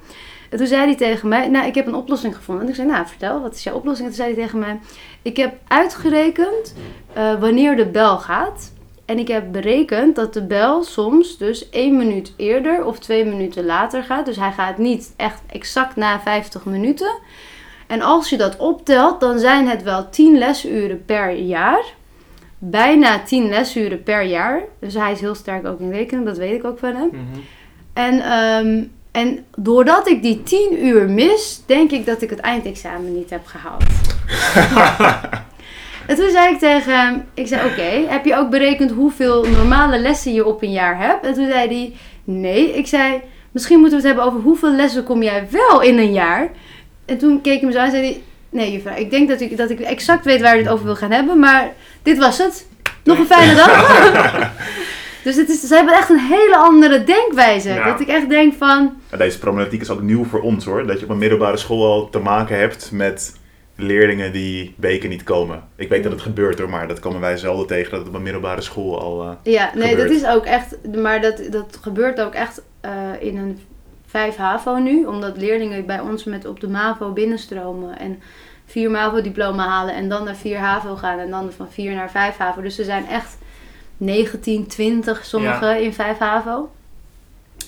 En toen zei hij tegen mij, nou ik heb een oplossing gevonden. En ik zei, nou vertel, wat is jouw oplossing? En toen zei hij tegen mij, ik heb uitgerekend eh, wanneer de bel gaat. En ik heb berekend dat de bel soms dus één minuut eerder of twee minuten later gaat. Dus hij gaat niet echt exact na 50 minuten. En als je dat optelt, dan zijn het wel 10 lesuren per jaar. Bijna 10 lesuren per jaar. Dus hij is heel sterk ook in rekenen, dat weet ik ook van hem. Mhm. En, ehm, en doordat ik die 10 uur mis, denk ik dat ik het eindexamen niet heb gehaald. en toen zei ik tegen hem, ik zei oké, heb je ook berekend hoeveel normale lessen je op een jaar hebt? En toen zei hij, nee. Ik zei, misschien moeten we het hebben over hoeveel lessen kom jij wel in een jaar? En toen keek ik hem zo aan en zei hij, nee juffrouw, ik denk dat ik, dat ik exact weet waar je het over wil gaan hebben, maar dit was het. Nog een fijne dag. dus het is, ze hebben echt een hele andere denkwijze. Ja. Dat ik echt denk van, Ja, Deze problematiek is ook nieuw voor ons hoor. Dat je op een middelbare school al te maken hebt met leerlingen die weken niet komen. Ik weet dat het gebeurt hoor, maar dat komen wij zelden tegen dat het op een middelbare school al... eh, Ja, nee, gebeurt. dat is ook echt, maar dat, dat gebeurt ook echt eh, in een 5 HAVO nu, omdat leerlingen bij ons met op de MAVO binnenstromen en 4 MAVO-diploma halen en dan naar 4 HAVO gaan en dan van 4 naar 5 HAVO. Dus ze zijn echt 19, 20 sommigen in 5 HAVO.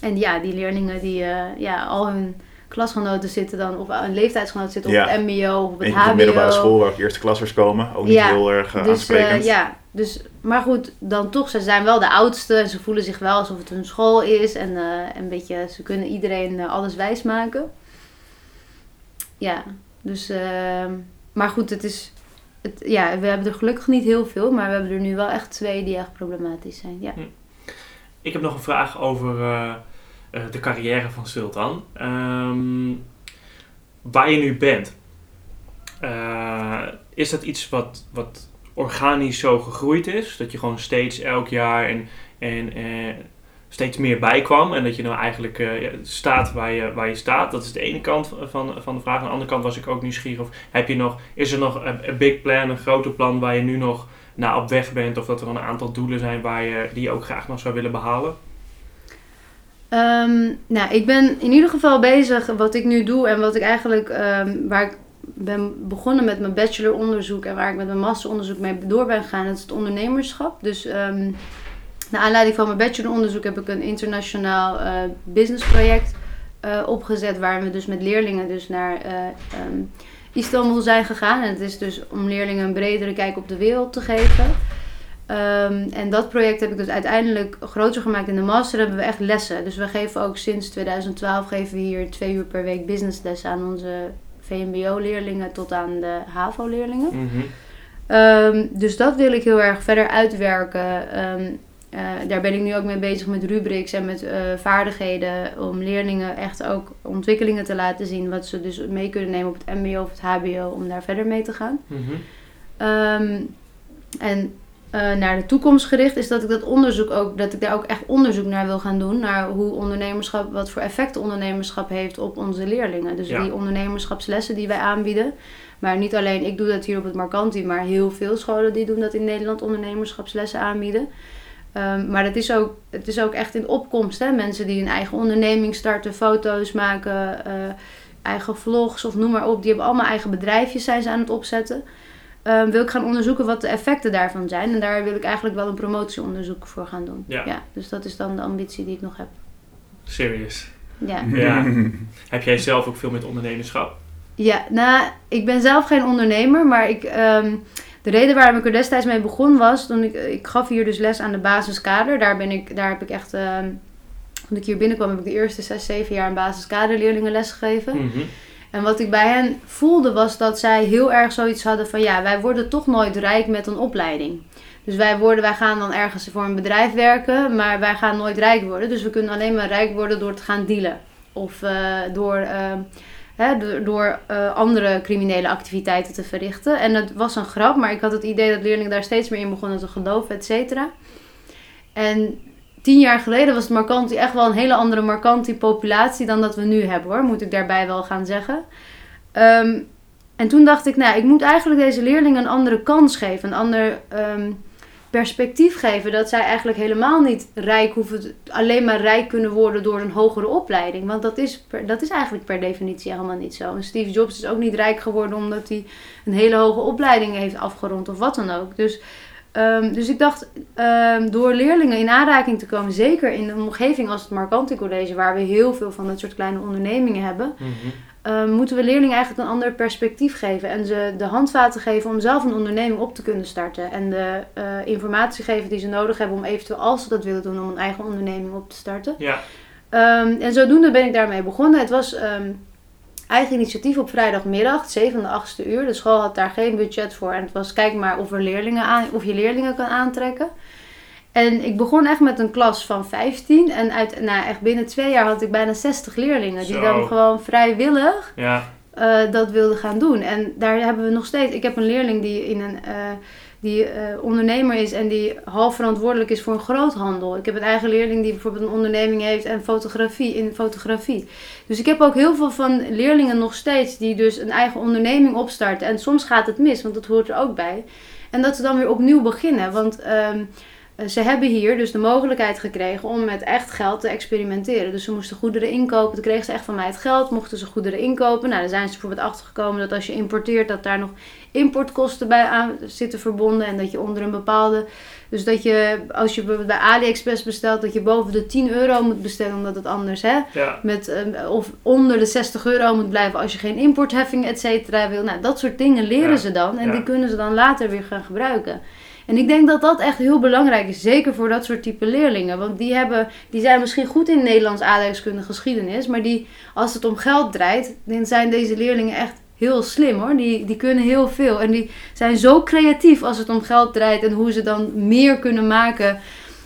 En ja, die leerlingen die, eh, ja, al hun klasgenoten zitten dan, of een leeftijdsgenoot zitten Ja. op het MBO of op het van HBO. de middelbare school waar ook eerste klassers komen. Ook niet Ja, heel erg eh, Dus aansprekend. eh, ja, dus, maar goed, dan toch, ze zijn wel de oudste en ze voelen zich wel alsof het hun school is. En een beetje, ze kunnen iedereen alles wijsmaken. Ja, dus, ehm, maar goed, het is, ja, we hebben er gelukkig niet heel veel, maar we hebben er nu wel echt twee die echt problematisch zijn. Ja. Ik heb nog een vraag over eh, eh, de carrière van Sultan. Ehm, waar je nu bent, eh, is dat iets wat, wat organisch zo gegroeid is? Dat je gewoon steeds elk jaar en, en eh, steeds meer bijkwam en dat je nou eigenlijk eh, staat waar je, waar je staat? Dat is de ene kant van, van, de vraag. Aan de andere kant was ik ook nieuwsgierig of heb je nog, is er nog een, big plan, een groter plan waar je nu nog naar op weg bent of dat er een aantal doelen zijn waar je, die ook graag nog zou willen behalen? Ehm, nou, ik ben in ieder geval bezig wat ik nu doe en wat ik eigenlijk, ehm, waar ik ben begonnen met mijn bacheloronderzoek en waar ik met mijn masteronderzoek mee door ben gegaan, dat is het ondernemerschap. Dus ehm naar aanleiding van mijn bacheloronderzoek heb ik een internationaal eh businessproject eh, opgezet, waar we dus met leerlingen dus naar eh, ehm, Istanbul zijn gegaan. En het is dus om leerlingen een bredere kijk op de wereld te geven. Ehm, en dat project heb ik dus uiteindelijk groter gemaakt. In de master hebben we echt lessen. Dus we geven ook sinds 2012 geven we hier twee uur per week businesslessen aan onze VMBO-leerlingen tot aan de HAVO-leerlingen. Mhm. Ehm, dus dat wil ik heel erg verder uitwerken. Eh, daar ben ik nu ook mee bezig met rubrics en met eh, vaardigheden. Om leerlingen echt ook ontwikkelingen te laten zien. Wat ze dus mee kunnen nemen op het MBO of het HBO. Om daar verder mee te gaan. Mhm. Ehm, en eh, naar de toekomst gericht is dat ik dat onderzoek ook, dat ik daar ook echt onderzoek naar wil gaan doen. Naar hoe ondernemerschap, wat voor effecten ondernemerschap heeft op onze leerlingen. Dus Ja. die ondernemerschapslessen die wij aanbieden. Maar niet alleen, ik doe dat hier op het Marcanti, maar heel veel scholen die doen dat in Nederland ondernemerschapslessen aanbieden. Ehm, maar het is, ook, het is ook echt in opkomst. Hè? Mensen die een eigen onderneming starten, foto's maken, eh, eigen vlogs of noem maar op. Die hebben allemaal eigen bedrijfjes zijn ze aan het opzetten. Ehm, wil ik gaan onderzoeken wat de effecten daarvan zijn. En daar wil ik eigenlijk wel een promotieonderzoek voor gaan doen. Ja. dus dat is dan de ambitie die ik nog heb. Serious. Ja. Ja. Heb jij zelf ook veel met ondernemerschap? Ja, nou, ik ben zelf geen ondernemer, maar ik, ehm, de reden waarom ik er destijds mee begon was, toen ik, ik gaf hier dus les aan de basiskader. Daar, ben ik, daar heb ik echt, ehm, toen ik hier binnenkwam, heb ik de eerste zes, zeven jaar een basiskaderleerlingen les gegeven. Mhm. En wat ik bij hen voelde was dat zij heel erg zoiets hadden van ja, wij worden toch nooit rijk met een opleiding. Dus wij, worden, wij gaan dan ergens voor een bedrijf werken, maar wij gaan nooit rijk worden. Dus we kunnen alleen maar rijk worden door te gaan dealen. Of uh, door, uh, door, uh, andere criminele activiteiten te verrichten. En dat was een grap, maar ik had het idee dat leerlingen daar steeds meer in begonnen te geloven, et cetera. En tien jaar geleden was het Marcanti echt wel een hele andere Marcanti populatie dan dat we nu hebben hoor, moet ik daarbij wel gaan zeggen. Um, en toen dacht ik, nou, ik moet eigenlijk deze leerlingen een andere kans geven, een ander um, perspectief geven. Dat zij eigenlijk helemaal niet rijk hoeven, alleen maar rijk kunnen worden door een hogere opleiding. Want dat is, dat is eigenlijk per definitie helemaal niet zo. En Steve Jobs is ook niet rijk geworden omdat hij een hele hoge opleiding heeft afgerond of wat dan ook. Dus Um, dus ik dacht, um, door leerlingen in aanraking te komen, zeker in een omgeving als het Marcanti College, waar we heel veel van dat soort kleine ondernemingen hebben, -hmm. Um, moeten we leerlingen eigenlijk een ander perspectief geven. En ze de handvaten geven om zelf een onderneming op te kunnen starten. En de uh, informatie geven die ze nodig hebben om eventueel, als ze dat willen doen, om een eigen onderneming op te starten. Ja. en zodoende ben ik daarmee begonnen. Het was eigen initiatief op vrijdagmiddag, 7 8 uur. De school had daar geen budget voor. En het was kijk maar of, er leerlingen aan, of je leerlingen kan aantrekken. En ik begon echt met een klas van 15. En uit, nou, echt binnen twee jaar had ik bijna 60 leerlingen. Die dan gewoon vrijwillig Ja. uh, dat wilden gaan doen. En daar hebben we nog steeds... Ik heb een leerling die in een... Uh, die uh, ondernemer is en die half verantwoordelijk is voor een groothandel. Ik heb een eigen leerling die bijvoorbeeld een onderneming heeft en fotografie in fotografie. Dus ik heb ook heel veel van leerlingen nog steeds die dus een eigen onderneming opstarten. En soms gaat het mis, want dat hoort er ook bij. En dat ze dan weer opnieuw beginnen. Want um, ze hebben hier dus de mogelijkheid gekregen om met echt geld te experimenteren. Dus ze moesten goederen inkopen. Toen kregen ze echt van mij het geld. Mochten ze goederen inkopen. Nou, daar zijn ze bijvoorbeeld achtergekomen dat als je importeert, dat daar nog importkosten bij aan zitten verbonden. En dat je onder een bepaalde. Dus dat je, als je bijvoorbeeld bij AliExpress bestelt, dat je boven de 10 euro moet bestellen, omdat het anders, hè? Ja. Met, um, of onder de 60 euro moet blijven als je geen importheffing, et cetera, wil. Nou, dat soort dingen leren Ja. ze dan. En Ja. die kunnen ze dan later weer gaan gebruiken. En ik denk dat dat echt heel belangrijk is, zeker voor dat soort type leerlingen. Want die, hebben, die zijn misschien goed in Nederlands aardrijkskunde geschiedenis, maar die, als het om geld draait, dan zijn deze leerlingen echt heel slim hoor. Die, die kunnen heel veel. En die zijn zo creatief als het om geld draait en hoe ze dan meer kunnen maken.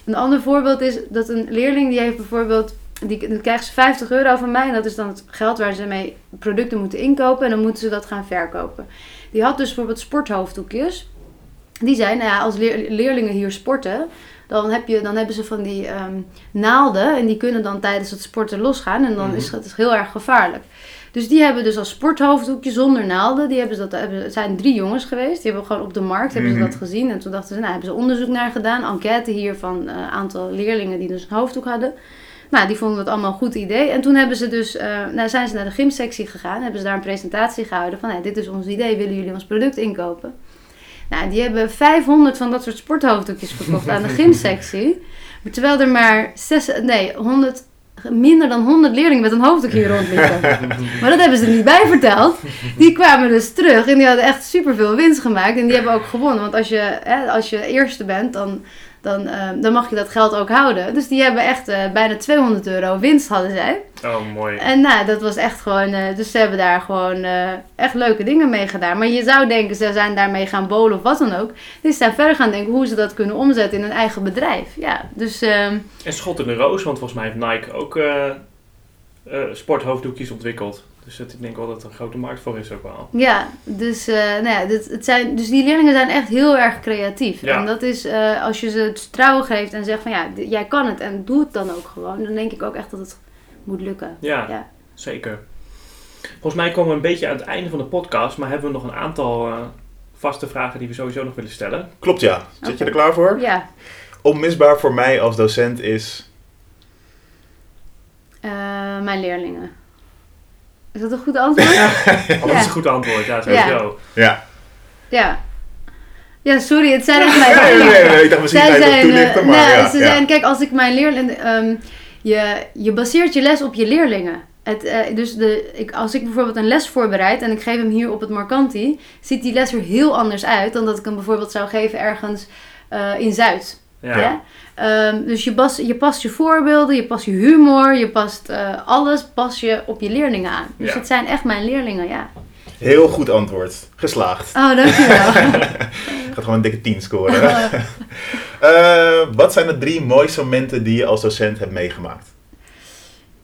Een ander voorbeeld is dat een leerling die heeft bijvoorbeeld. Die, dan krijgt ze 50 euro van mij en dat is dan het geld waar ze mee producten moeten inkopen en dan moeten ze dat gaan verkopen. Die had dus bijvoorbeeld sporthoofddoekjes. Die zijn, nou ja, als leer- leerlingen hier sporten, dan, heb je, dan hebben ze van die ehm, naalden en die kunnen dan tijdens het sporten losgaan en dan Mhm. is dat heel erg gevaarlijk. Dus die hebben dus als sporthoofddoekje zonder naalden, die hebben ze dat, hebben, het zijn drie jongens geweest, die hebben gewoon op de markt hebben ze Mhm. dat gezien en toen dachten ze, nou hebben ze onderzoek naar gedaan, enquête hier van een aantal leerlingen die dus een hoofddoek hadden. Nou, die vonden het allemaal een goed idee. En toen hebben ze dus, eh, nou, zijn ze naar de gymsectie gegaan. Hebben ze daar een presentatie gehouden van, hey, dit is ons idee, willen jullie ons product inkopen? Nou, die hebben 500 van dat soort sporthoofddoekjes verkocht aan de gymsectie. Maar terwijl er maar zes, nee, 100, minder dan 100 leerlingen met een hoofddoek hier rondliepen. Maar dat hebben ze er niet bij verteld. Die kwamen dus terug en die hadden echt superveel winst gemaakt. En die hebben ook gewonnen. Want als je, hè, als je eerste bent, dan, dan, eh, dan mag je dat geld ook houden. Dus die hebben echt eh, bijna 200 euro winst, hadden zij. Oh, mooi. En nou, dat was echt gewoon... eh, dus ze hebben daar gewoon eh, echt leuke dingen mee gedaan. Maar je zou denken, ze zijn daarmee gaan bowlen of wat dan ook. Die zijn verder gaan denken hoe ze dat kunnen omzetten in een eigen bedrijf. Ja, dus... ehm, En schot in de roos, want volgens mij heeft Nike ook sporthoofddoekjes ontwikkeld. Dus het, ik denk wel dat er een grote markt voor is ook wel. Ja, dus, eh, nou ja, dit, het zijn, dus die leerlingen zijn echt heel erg creatief. Ja. En dat is, eh, als je ze het vertrouwen geeft en zegt van ja, jij kan het en doe het dan ook gewoon. Dan denk ik ook echt dat het moet lukken. Ja, Ja. zeker. Volgens mij komen we een beetje aan het einde van de podcast, maar hebben we nog een aantal eh, vaste vragen die we sowieso nog willen stellen. Klopt ja. Zit je er klaar voor? Ja, Onmisbaar voor mij als docent is... eh, mijn leerlingen. Is dat een goed antwoord? Oh, dat is een goed antwoord, ja, sowieso. Ja. ja. Ja, sorry, het zijn echt Nee, mijn nee, leerlingen. nee, nee, ik dacht misschien Zij zijn, eh, toelichten, maar nou, ja. ze ja. zijn, kijk, als ik mijn leerlingen, ehm, je, je baseert je les op je leerlingen. Het, eh, dus de, ik, als ik bijvoorbeeld een les voorbereid en ik geef hem hier op het Marcanti, ziet die les er heel anders uit dan dat ik hem bijvoorbeeld zou geven ergens eh, in Zuid. Ja. Ehm, dus je, pas, je past je voorbeelden, je past je humor, je past eh, alles pas je op je leerlingen aan. Dus Ja. het zijn echt mijn leerlingen, ja. Heel goed antwoord. Geslaagd. Oh, dankjewel. Gaat gewoon een dikke 10 scoren. Eh, wat zijn de drie mooiste momenten die je als docent hebt meegemaakt?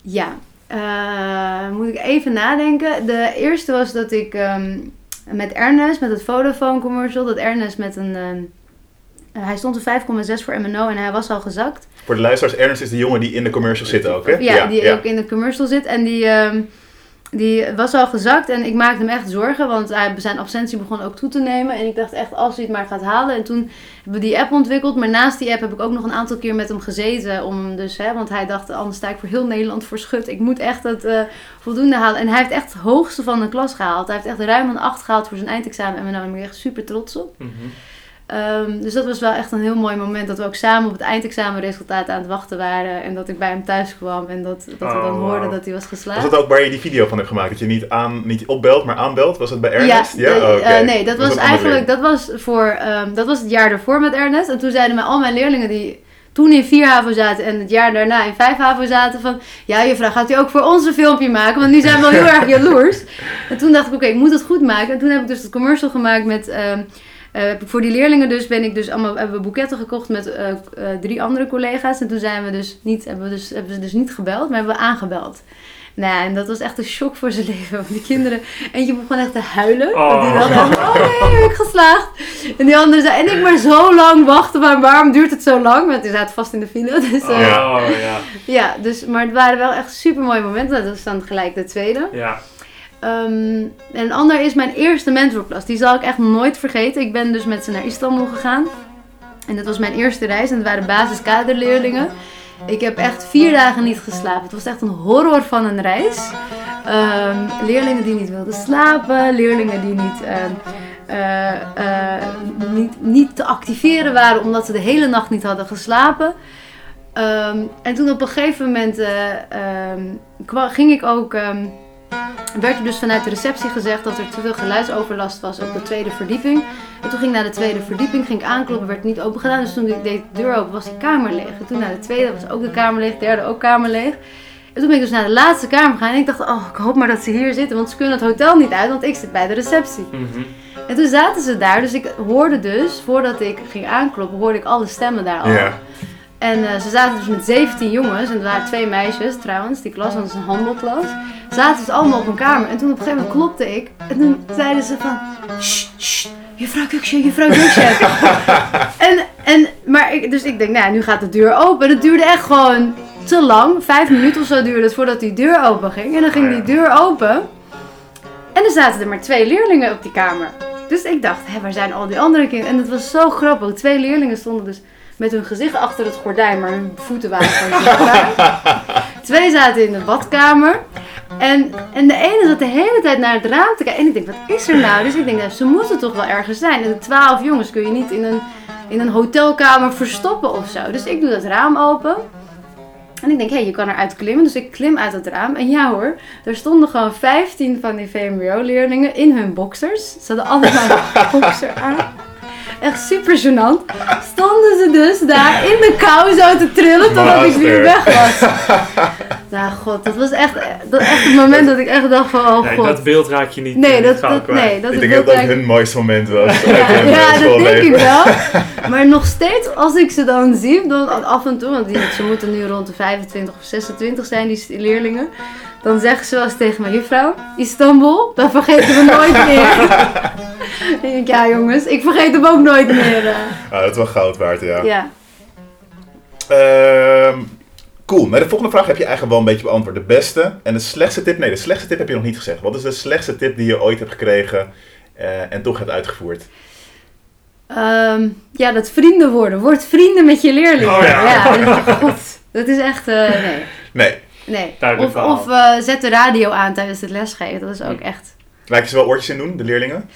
ja, eh, moet ik even nadenken. De eerste was dat ik ehm, met Ernest, met het Vodafone commercial, dat Ernest met een... ehm, eh, hij stond een 5,6 voor MNO en hij was al gezakt. Voor de luisteraars, Ernst is de jongen die in de commercial zit ook, hè? Ja, die ook in de commercial zit. En die, ehm, die was al gezakt. En ik maakte hem echt zorgen. Want hij, zijn absentie begon ook toe te nemen. En ik dacht echt, als hij het maar gaat halen. En toen hebben we die app ontwikkeld. Maar naast die app heb ik ook nog een aantal keer met hem gezeten. Om hem dus, hè, want hij dacht, anders sta ik voor heel Nederland voor schut. Ik moet echt het eh, voldoende halen. En hij heeft echt het hoogste van de klas gehaald. Hij heeft echt ruim een 8 gehaald voor zijn eindexamen. En daar ben ik echt super trots op. Mhm. Ehm, dus dat was wel echt een heel mooi moment dat we ook samen op het eindexamenresultaat aan het wachten waren. En dat ik bij hem thuis kwam en dat, dat we dan Oh, hoorden dat hij was geslaagd. Was dat ook waar je die video van hebt gemaakt? Dat je niet, aan, niet opbelt, maar aanbelt? Was dat bij Ernest? Ja, Oh, eh, nee, dat was eigenlijk dat was voor, ehm, dat was het jaar daarvoor met Ernest. En toen zeiden mij al mijn leerlingen die toen in 4 HAVO zaten en het jaar daarna in 5 HAVO zaten van... Ja, juffrouw, gaat u ook voor ons een filmpje maken? Want nu zijn we wel heel erg jaloers. En toen dacht ik, oké, ik moet het goed maken. En toen heb ik dus het commercial gemaakt met... ehm, eh, voor die leerlingen dus ben ik dus allemaal hebben we boeketten gekocht met eh, eh, drie andere collega's. En toen zijn we dus niet, hebben, we dus, hebben ze dus niet gebeld, maar hebben we aangebeld. Nou, ja, en dat was echt een shock voor zijn leven. Want die kinderen, eentje begon echt te huilen. Want die Oh. dacht, oh nee, heb ik geslaagd. En die andere zei, en ik maar zo lang wachten, maar waarom duurt het zo lang? Want die zaten vast in de file. Dus, eh, ja. Oh, ja. dus, maar het waren wel echt super mooie momenten. Dat is dan gelijk de tweede. Ja. Ehm, en een ander is mijn eerste mentorklas. Die zal ik echt nooit vergeten. Ik ben dus met ze naar Istanbul gegaan. En dat was mijn eerste reis. En het waren basiskaderleerlingen. Ik heb echt vier dagen niet geslapen. Het was echt een horror van een reis. Ehm, leerlingen die niet wilden slapen. Leerlingen die niet, ehm, eh, eh, niet, niet te activeren waren omdat ze de hele nacht niet hadden geslapen. En toen op een gegeven moment eh, ging ik ook... werd er dus vanuit de receptie gezegd dat er te veel geluidsoverlast was op de tweede verdieping. En toen ging ik naar de tweede verdieping, ging ik aankloppen, werd niet open gedaan. Dus toen ik deed de deur open, was die kamer leeg. En toen naar de tweede was ook de kamer leeg, de derde ook kamer leeg. En toen ben ik dus naar de laatste kamer gegaan en ik dacht, oh, ik hoop maar dat ze hier zitten, want ze kunnen het hotel niet uit, want ik zit bij de receptie. Mhm. En toen zaten ze daar, dus ik hoorde dus, voordat ik ging aankloppen, hoorde ik alle stemmen daar al. Ja. En eh, ze zaten dus met 17 jongens, en er waren twee meisjes trouwens, die klas, het is een handelklas. Zaten dus allemaal op een kamer. En toen op een gegeven moment klopte ik. En toen zeiden ze van, shh, shh, juffrouw Kuksje, juffrouw Kuksje. en, en, maar ik, dus ik denk, nou nu gaat de deur open. En het duurde echt gewoon te lang. Vijf minuten of zo duurde het voordat die deur open ging. En dan ging die deur open. En er zaten er maar twee leerlingen op die kamer. Dus ik dacht, hé, waar zijn al die andere kinderen? En het was zo grappig. Twee leerlingen stonden dus met hun gezicht achter het gordijn, maar hun voeten waren gewoon. Twee zaten in de badkamer. En, en de ene zat de hele tijd naar het raam te kijken. En ik denk, wat is er nou? Dus ik denk, nou, ze moeten toch wel ergens zijn. En de twaalf jongens kun je niet in een, in een hotelkamer verstoppen of zo. Dus ik doe dat raam open. En ik denk, hé, je kan eruit klimmen. Dus ik klim uit het raam. En ja hoor, er stonden gewoon 15 van die VMBO-leerlingen in hun boxers. Ze hadden allemaal een boxer aan. Echt super gênant. Stonden ze dus daar in de kou zo te trillen totdat ik weer weg was. Nou god, dat was echt, dat echt het moment dat ik echt dacht van, oh Nee, god. dat beeld raak je niet Nee, eh, dat, gauw dat, kwijt. nee, dat ik denk dat dat eigenlijk- hun mooiste moment was. ja, dat denk ik wel. Maar nog steeds, als ik ze dan zie, dan af en toe, want die, ze moeten nu rond de 25 of 26 zijn, die leerlingen. Dan zeggen ze wel eens tegen mij, juffrouw, Istanbul, dat vergeten we nooit meer. ik denk, ja jongens, ik vergeet hem ook nooit meer. Ah, dat is wel goud waard, ja. Ja. Ehm, cool. Nou, de volgende vraag heb je eigenlijk wel een beetje beantwoord. De beste en de slechtste tip? Nee, de slechtste tip heb je nog niet gezegd. Wat is de slechtste tip die je ooit hebt gekregen eh, en toch hebt uitgevoerd? Ehm, ja, dat vrienden worden. Word vrienden met je leerlingen. Oh ja. dat- god, dat is echt, eh, nee. Nee. Nee. Duidelijk Of, of eh, zet de radio aan tijdens het lesgeven. Dat is ook Hm. echt... Laat je ze wel oortjes in doen, de leerlingen?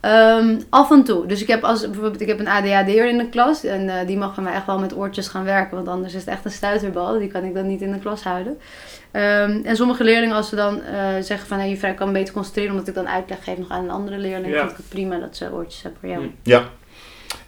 Ehm, af en toe. Dus ik heb als bijvoorbeeld ik heb een ADHD'er in de klas en eh, die mag van mij echt wel met oortjes gaan werken, want anders is het echt een stuiterbal. Die kan ik dan niet in de klas houden. Ehm, en sommige leerlingen als ze dan eh, zeggen van hey, juffrouw, ik kan me beter concentreren omdat ik dan uitleg geef nog aan een andere leerling, Ja. vind ik het prima dat ze oortjes hebben voor jou. Hm. Ja.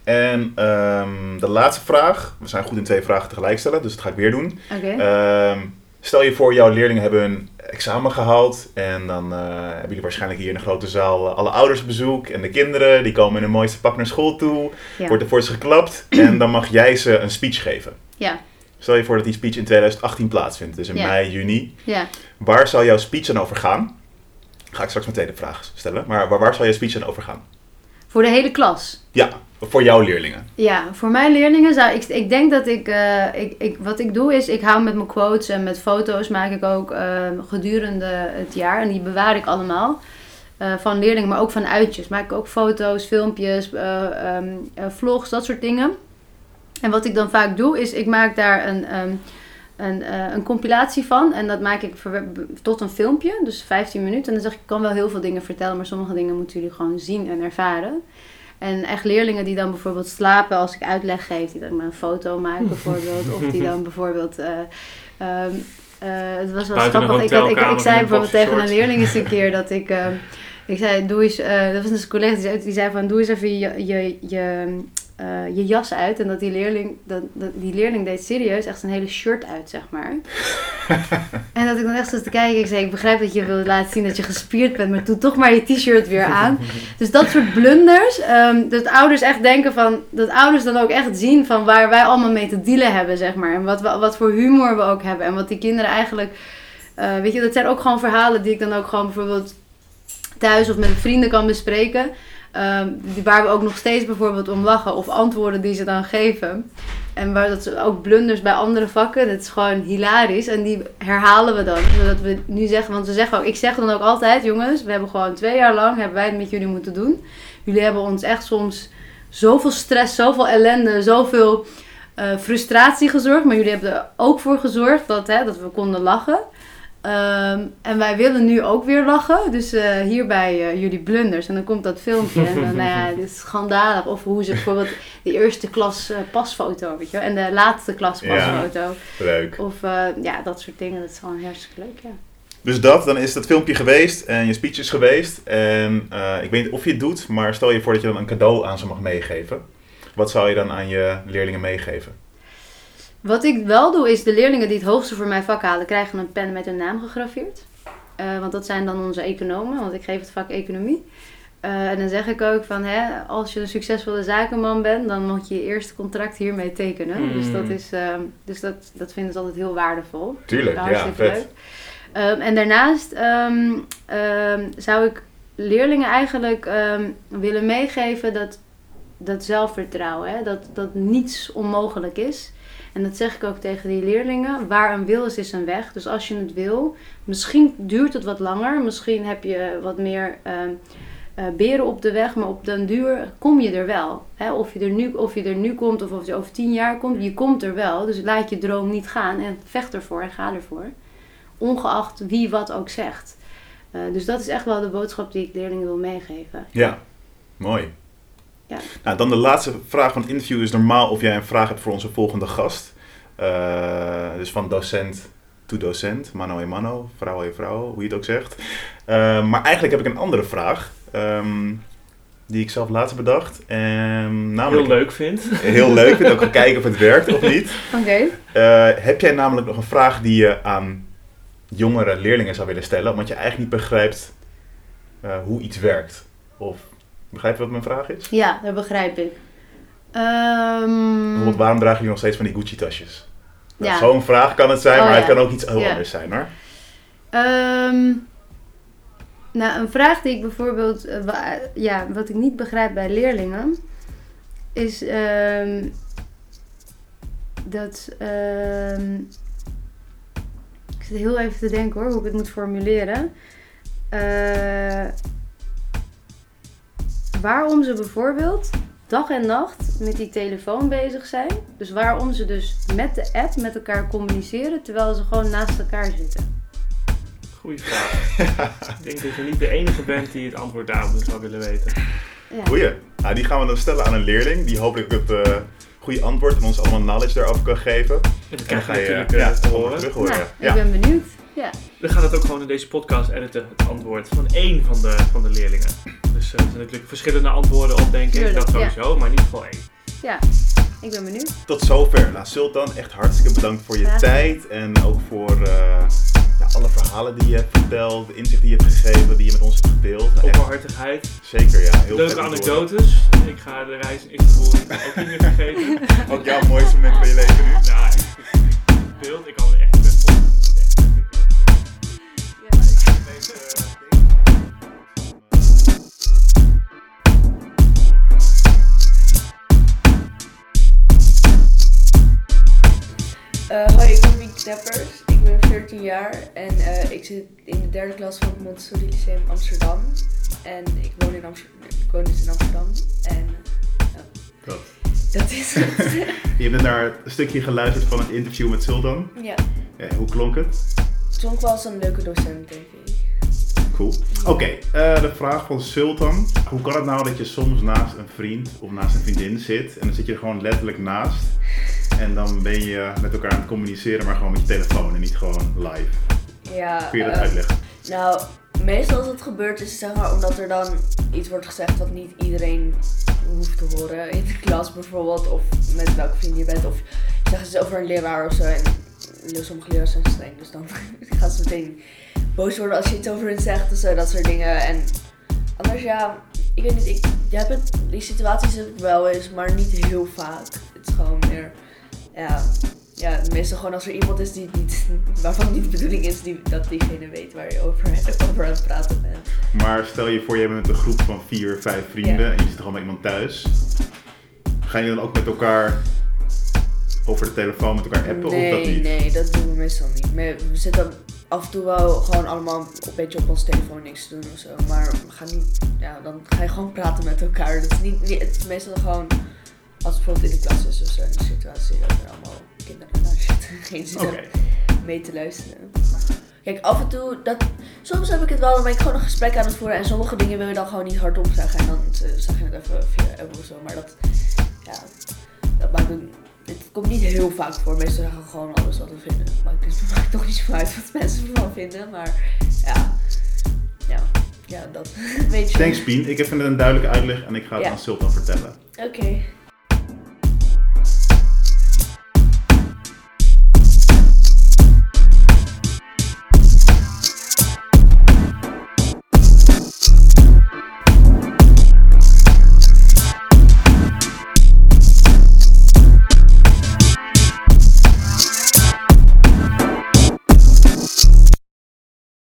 En ehm, de laatste vraag. We zijn goed in twee vragen tegelijk stellen, dus dat ga ik weer doen. Oké. Ehm, stel je voor, jouw leerlingen hebben hun examen gehaald. En dan eh, hebben jullie waarschijnlijk hier in de grote zaal eh, alle ouders bezoek. En de kinderen, die komen in hun mooiste pak naar school toe. ja. Wordt er voor ze geklapt. en dan mag jij ze een speech geven. ja, Stel je voor dat die speech in 2018 plaatsvindt. Dus in Ja. mei, juni. ja. Waar zal jouw speech dan over gaan? Ga ik straks mijn tweede vraag stellen. Maar waar, waar zal jouw speech dan over gaan? Voor de hele klas. Ja, voor jouw leerlingen. Ja, voor mijn leerlingen zou ik, ik denk dat ik, eh, ik, ik, wat ik doe is, ik hou met mijn quotes en met foto's maak ik ook eh, gedurende het jaar en die bewaar ik allemaal. Eh, van leerlingen, maar ook van uitjes. Maak ik ook foto's, filmpjes, eh, ehm, eh, vlogs, dat soort dingen. En wat ik dan vaak doe, is ik maak daar een, ehm, een, een compilatie van. En dat maak ik tot een filmpje, dus 15 minuten. En dan zeg ik, ik kan wel heel veel dingen vertellen, maar sommige dingen moeten jullie gewoon zien en ervaren. En echt leerlingen die dan bijvoorbeeld slapen als ik uitleg geef, die dan maar een foto maken bijvoorbeeld. Of die dan bijvoorbeeld. eh, ehm, eh, het was wel grappig. Ik, had, ik, ik zei bijvoorbeeld tegen een leerling eens een keer dat ik. ehm, ik zei, doe eens. eh, dat was een collega die zei, die zei van: doe eens even je, je, je, eh, je jas uit. En dat die leerling, dat, dat, die leerling deed serieus echt zijn hele shirt uit, zeg maar. en dat ik dan echt zo te kijken, ik zei: Ik begrijp dat je wil laten zien dat je gespierd bent, maar doe toch maar je t-shirt weer aan. Dus dat soort blunders, ehm, dat ouders echt denken van, dat ouders dan ook echt zien van waar wij allemaal mee te dealen hebben, zeg maar. En wat, we, wat voor humor we ook hebben. En wat die kinderen eigenlijk, eh, weet je, dat zijn ook gewoon verhalen die ik dan ook gewoon bijvoorbeeld thuis of met vrienden kan bespreken. Ehm, waar we ook nog steeds bijvoorbeeld om lachen of antwoorden die ze dan geven. En waar dat ook blunders bij andere vakken, dat is gewoon hilarisch. En die herhalen we dan. Zodat we nu zeggen, want ze zeggen ook, ik zeg dan ook altijd, jongens, we hebben gewoon twee jaar lang hebben wij het met jullie moeten doen. Jullie hebben ons echt soms zoveel stress, zoveel ellende, zoveel eh, frustratie gezorgd. Maar jullie hebben er ook voor gezorgd dat, hè, dat we konden lachen. Ehm, en wij willen nu ook weer lachen. Dus eh, hierbij eh, jullie blunders. En dan komt dat filmpje. En dan, nou ja, dit is schandalig. Of hoe ze bijvoorbeeld de eerste klas eh, pasfoto, weet je wel. En de laatste klas Ja. pasfoto. Leuk. Of ja, dat soort dingen. Dat is gewoon hartstikke leuk, ja. Dus dat, dan is dat filmpje geweest en je speech is geweest. En ik weet niet of je het doet, maar stel je voor dat je dan een cadeau aan ze mag meegeven. Wat zou je dan aan je leerlingen meegeven? Wat ik wel doe, is de leerlingen die het hoogste voor mijn vak halen, krijgen een pen met hun naam gegraveerd. Eh, want dat zijn dan onze economen, want ik geef het vak economie. Eh, en dan zeg ik ook van, hè, als je een succesvolle zakenman bent, dan moet je je eerste contract hiermee tekenen. Mm. Dus, dat, is, ehm, dus dat, dat vinden ze altijd heel waardevol. Tuurlijk, ja, vet. leuk. Ehm, en daarnaast ehm, zou ik leerlingen eigenlijk willen meegeven dat, dat zelfvertrouwen, hè, dat, dat niets onmogelijk is. En dat zeg ik ook tegen die leerlingen. Waar een wil is, is een weg. Dus als je het wil, misschien duurt het wat langer. Misschien heb je wat meer ehm, eh, beren op de weg. Maar op den duur kom je er wel. Hè? Of, je er nu, of je er nu komt of of je over tien jaar komt. Je komt er wel. Dus laat je droom niet gaan. En vecht ervoor en ga ervoor. Ongeacht wie wat ook zegt. Eh, dus dat is echt wel de boodschap die ik leerlingen wil meegeven. Ja, mooi. Ja. Nou, dan de laatste vraag van het interview is normaal of jij een vraag hebt voor onze volgende gast. Eh, dus van docent to docent, mano en mano, vrouw en vrouw, hoe je het ook zegt. Eh, maar eigenlijk heb ik een andere vraag, ehm, die ik zelf laatst bedacht. En namelijk, Heel leuk vindt. Heel leuk, vind ook gaan kijken of het werkt of niet. Oké. Eh, heb jij namelijk nog een vraag die je aan jongere leerlingen zou willen stellen, omdat je eigenlijk niet begrijpt eh, hoe iets werkt? Of begrijp je wat mijn vraag is? Ja, dat begrijp ik. Ehm, Bijvoorbeeld, waarom dragen jullie nog steeds van die Gucci-tasjes? Nou, Ja. Zo'n vraag kan het zijn, Oh, maar het kan ook iets heel Ja. anders zijn hoor. Ehm, nou, een vraag die ik bijvoorbeeld, eh, wa- ja, wat ik niet begrijp bij leerlingen, is ehm, dat. ik zit heel even te denken hoor, hoe ik het moet formuleren. Eh, waarom ze bijvoorbeeld dag en nacht met die telefoon bezig zijn. Dus waarom ze dus met de app met elkaar communiceren terwijl ze gewoon naast elkaar zitten. Goeie vraag. Ik denk dat je niet de enige bent die het antwoord daarop zou willen weten. Ja. Goeie. Nou, die gaan we dan stellen aan een leerling, die hopelijk het eh, goede antwoord en ons allemaal knowledge daarover kan geven. En dat En dan krijg je ga je natuurlijk ja, eh, horen. terug horen. Nou, ja. ik ben benieuwd. Ja. we gaan het ook gewoon in deze podcast editen, het antwoord van één van de, van de leerlingen. Dus eh, er zijn natuurlijk verschillende antwoorden op, denk ik. Dat sowieso, maar in ieder geval één. Ja, ik ben benieuwd. Tot zover. Nou, Sultan, echt hartstikke bedankt voor je Graag. tijd en ook voor eh, ja, alle verhalen die je hebt verteld, de inzichten die je hebt gegeven, die je met ons hebt gedeeld. Nou, Openhartigheid, zeker, ja. Heel leuke anekdotes. Ik ga de reis in Istanbul ook niet meer vergeten. Ook jouw mooiste moment van je leven nu. Nou, ik, ik, ik beeld, ik kan Eh, hoi, ik ben Wiek Deppers. Ik ben 14 jaar en eh, ik zit in de derde klas van het Montessori Lyceum Amsterdam. En ik woon, in Amsterdam, ik woon dus in Amsterdam. En Dat. dat is het. Je hebt naar een stukje geluisterd van het interview met Sultan. ja, Ja, hoe klonk het? het klonk wel als een leuke docent, denk ik. Cool. Oké, eh, de vraag van Sultan. Hoe kan het nou dat je soms naast een vriend of naast een vriendin zit en dan zit je er gewoon letterlijk naast en dan ben je met elkaar aan het communiceren, maar gewoon met je telefoon en niet gewoon live? Ja, Kun je dat uitleggen? Nou, meestal als het gebeurt is zeg maar omdat er dan iets wordt gezegd wat niet iedereen hoeft te horen. In de klas bijvoorbeeld, of met welke vriend je bent. Of zeggen ze over een leraar of zo. En sommige leraars zijn streng, dus dan gaan ze meteen boos worden als je iets over hen zegt. of zo, dat soort dingen. En anders ja, ik weet niet, ik, je hebt het, die situaties heb ik wel eens, maar niet heel vaak. Het is gewoon meer, ja, ja, meestal gewoon als er iemand is die niet, waarvan het niet de bedoeling is die, dat diegene weet waar je over, over aan het praten bent. Maar stel je voor, je bent met een groep van vier, vijf vrienden en je zit gewoon met iemand thuis. Ga je dan ook met elkaar over de telefoon met elkaar appen nee, of dat niet? nee, dat doen we meestal niet. We zitten af en toe wel gewoon allemaal een beetje op ons telefoon niks te doen of zo. Maar we gaan niet, ja, dan ga je gewoon praten met elkaar. Dat is niet, niet- het is meestal gewoon, als het bijvoorbeeld in de klas is of zo, in een situatie dat er allemaal kinderen naast zitten. Geen zin om mee te luisteren. Kijk, af en toe, dat, soms heb ik het wel, dan ben ik gewoon een gesprek aan het voeren en sommige dingen wil je dan gewoon niet hardop zeggen en dan eh, zeg je het even via app of zo. Maar dat, ja, dat maakt ook, het komt niet heel vaak voor. Meestal zeggen we gewoon alles wat we vinden. Maar het maakt toch niet zo uit wat mensen ervan vinden, maar ja, ja, ja, dat weet je. Thanks Pien, ik heb een duidelijke uitleg en ik ga het Ja. aan Sultan vertellen. Oké.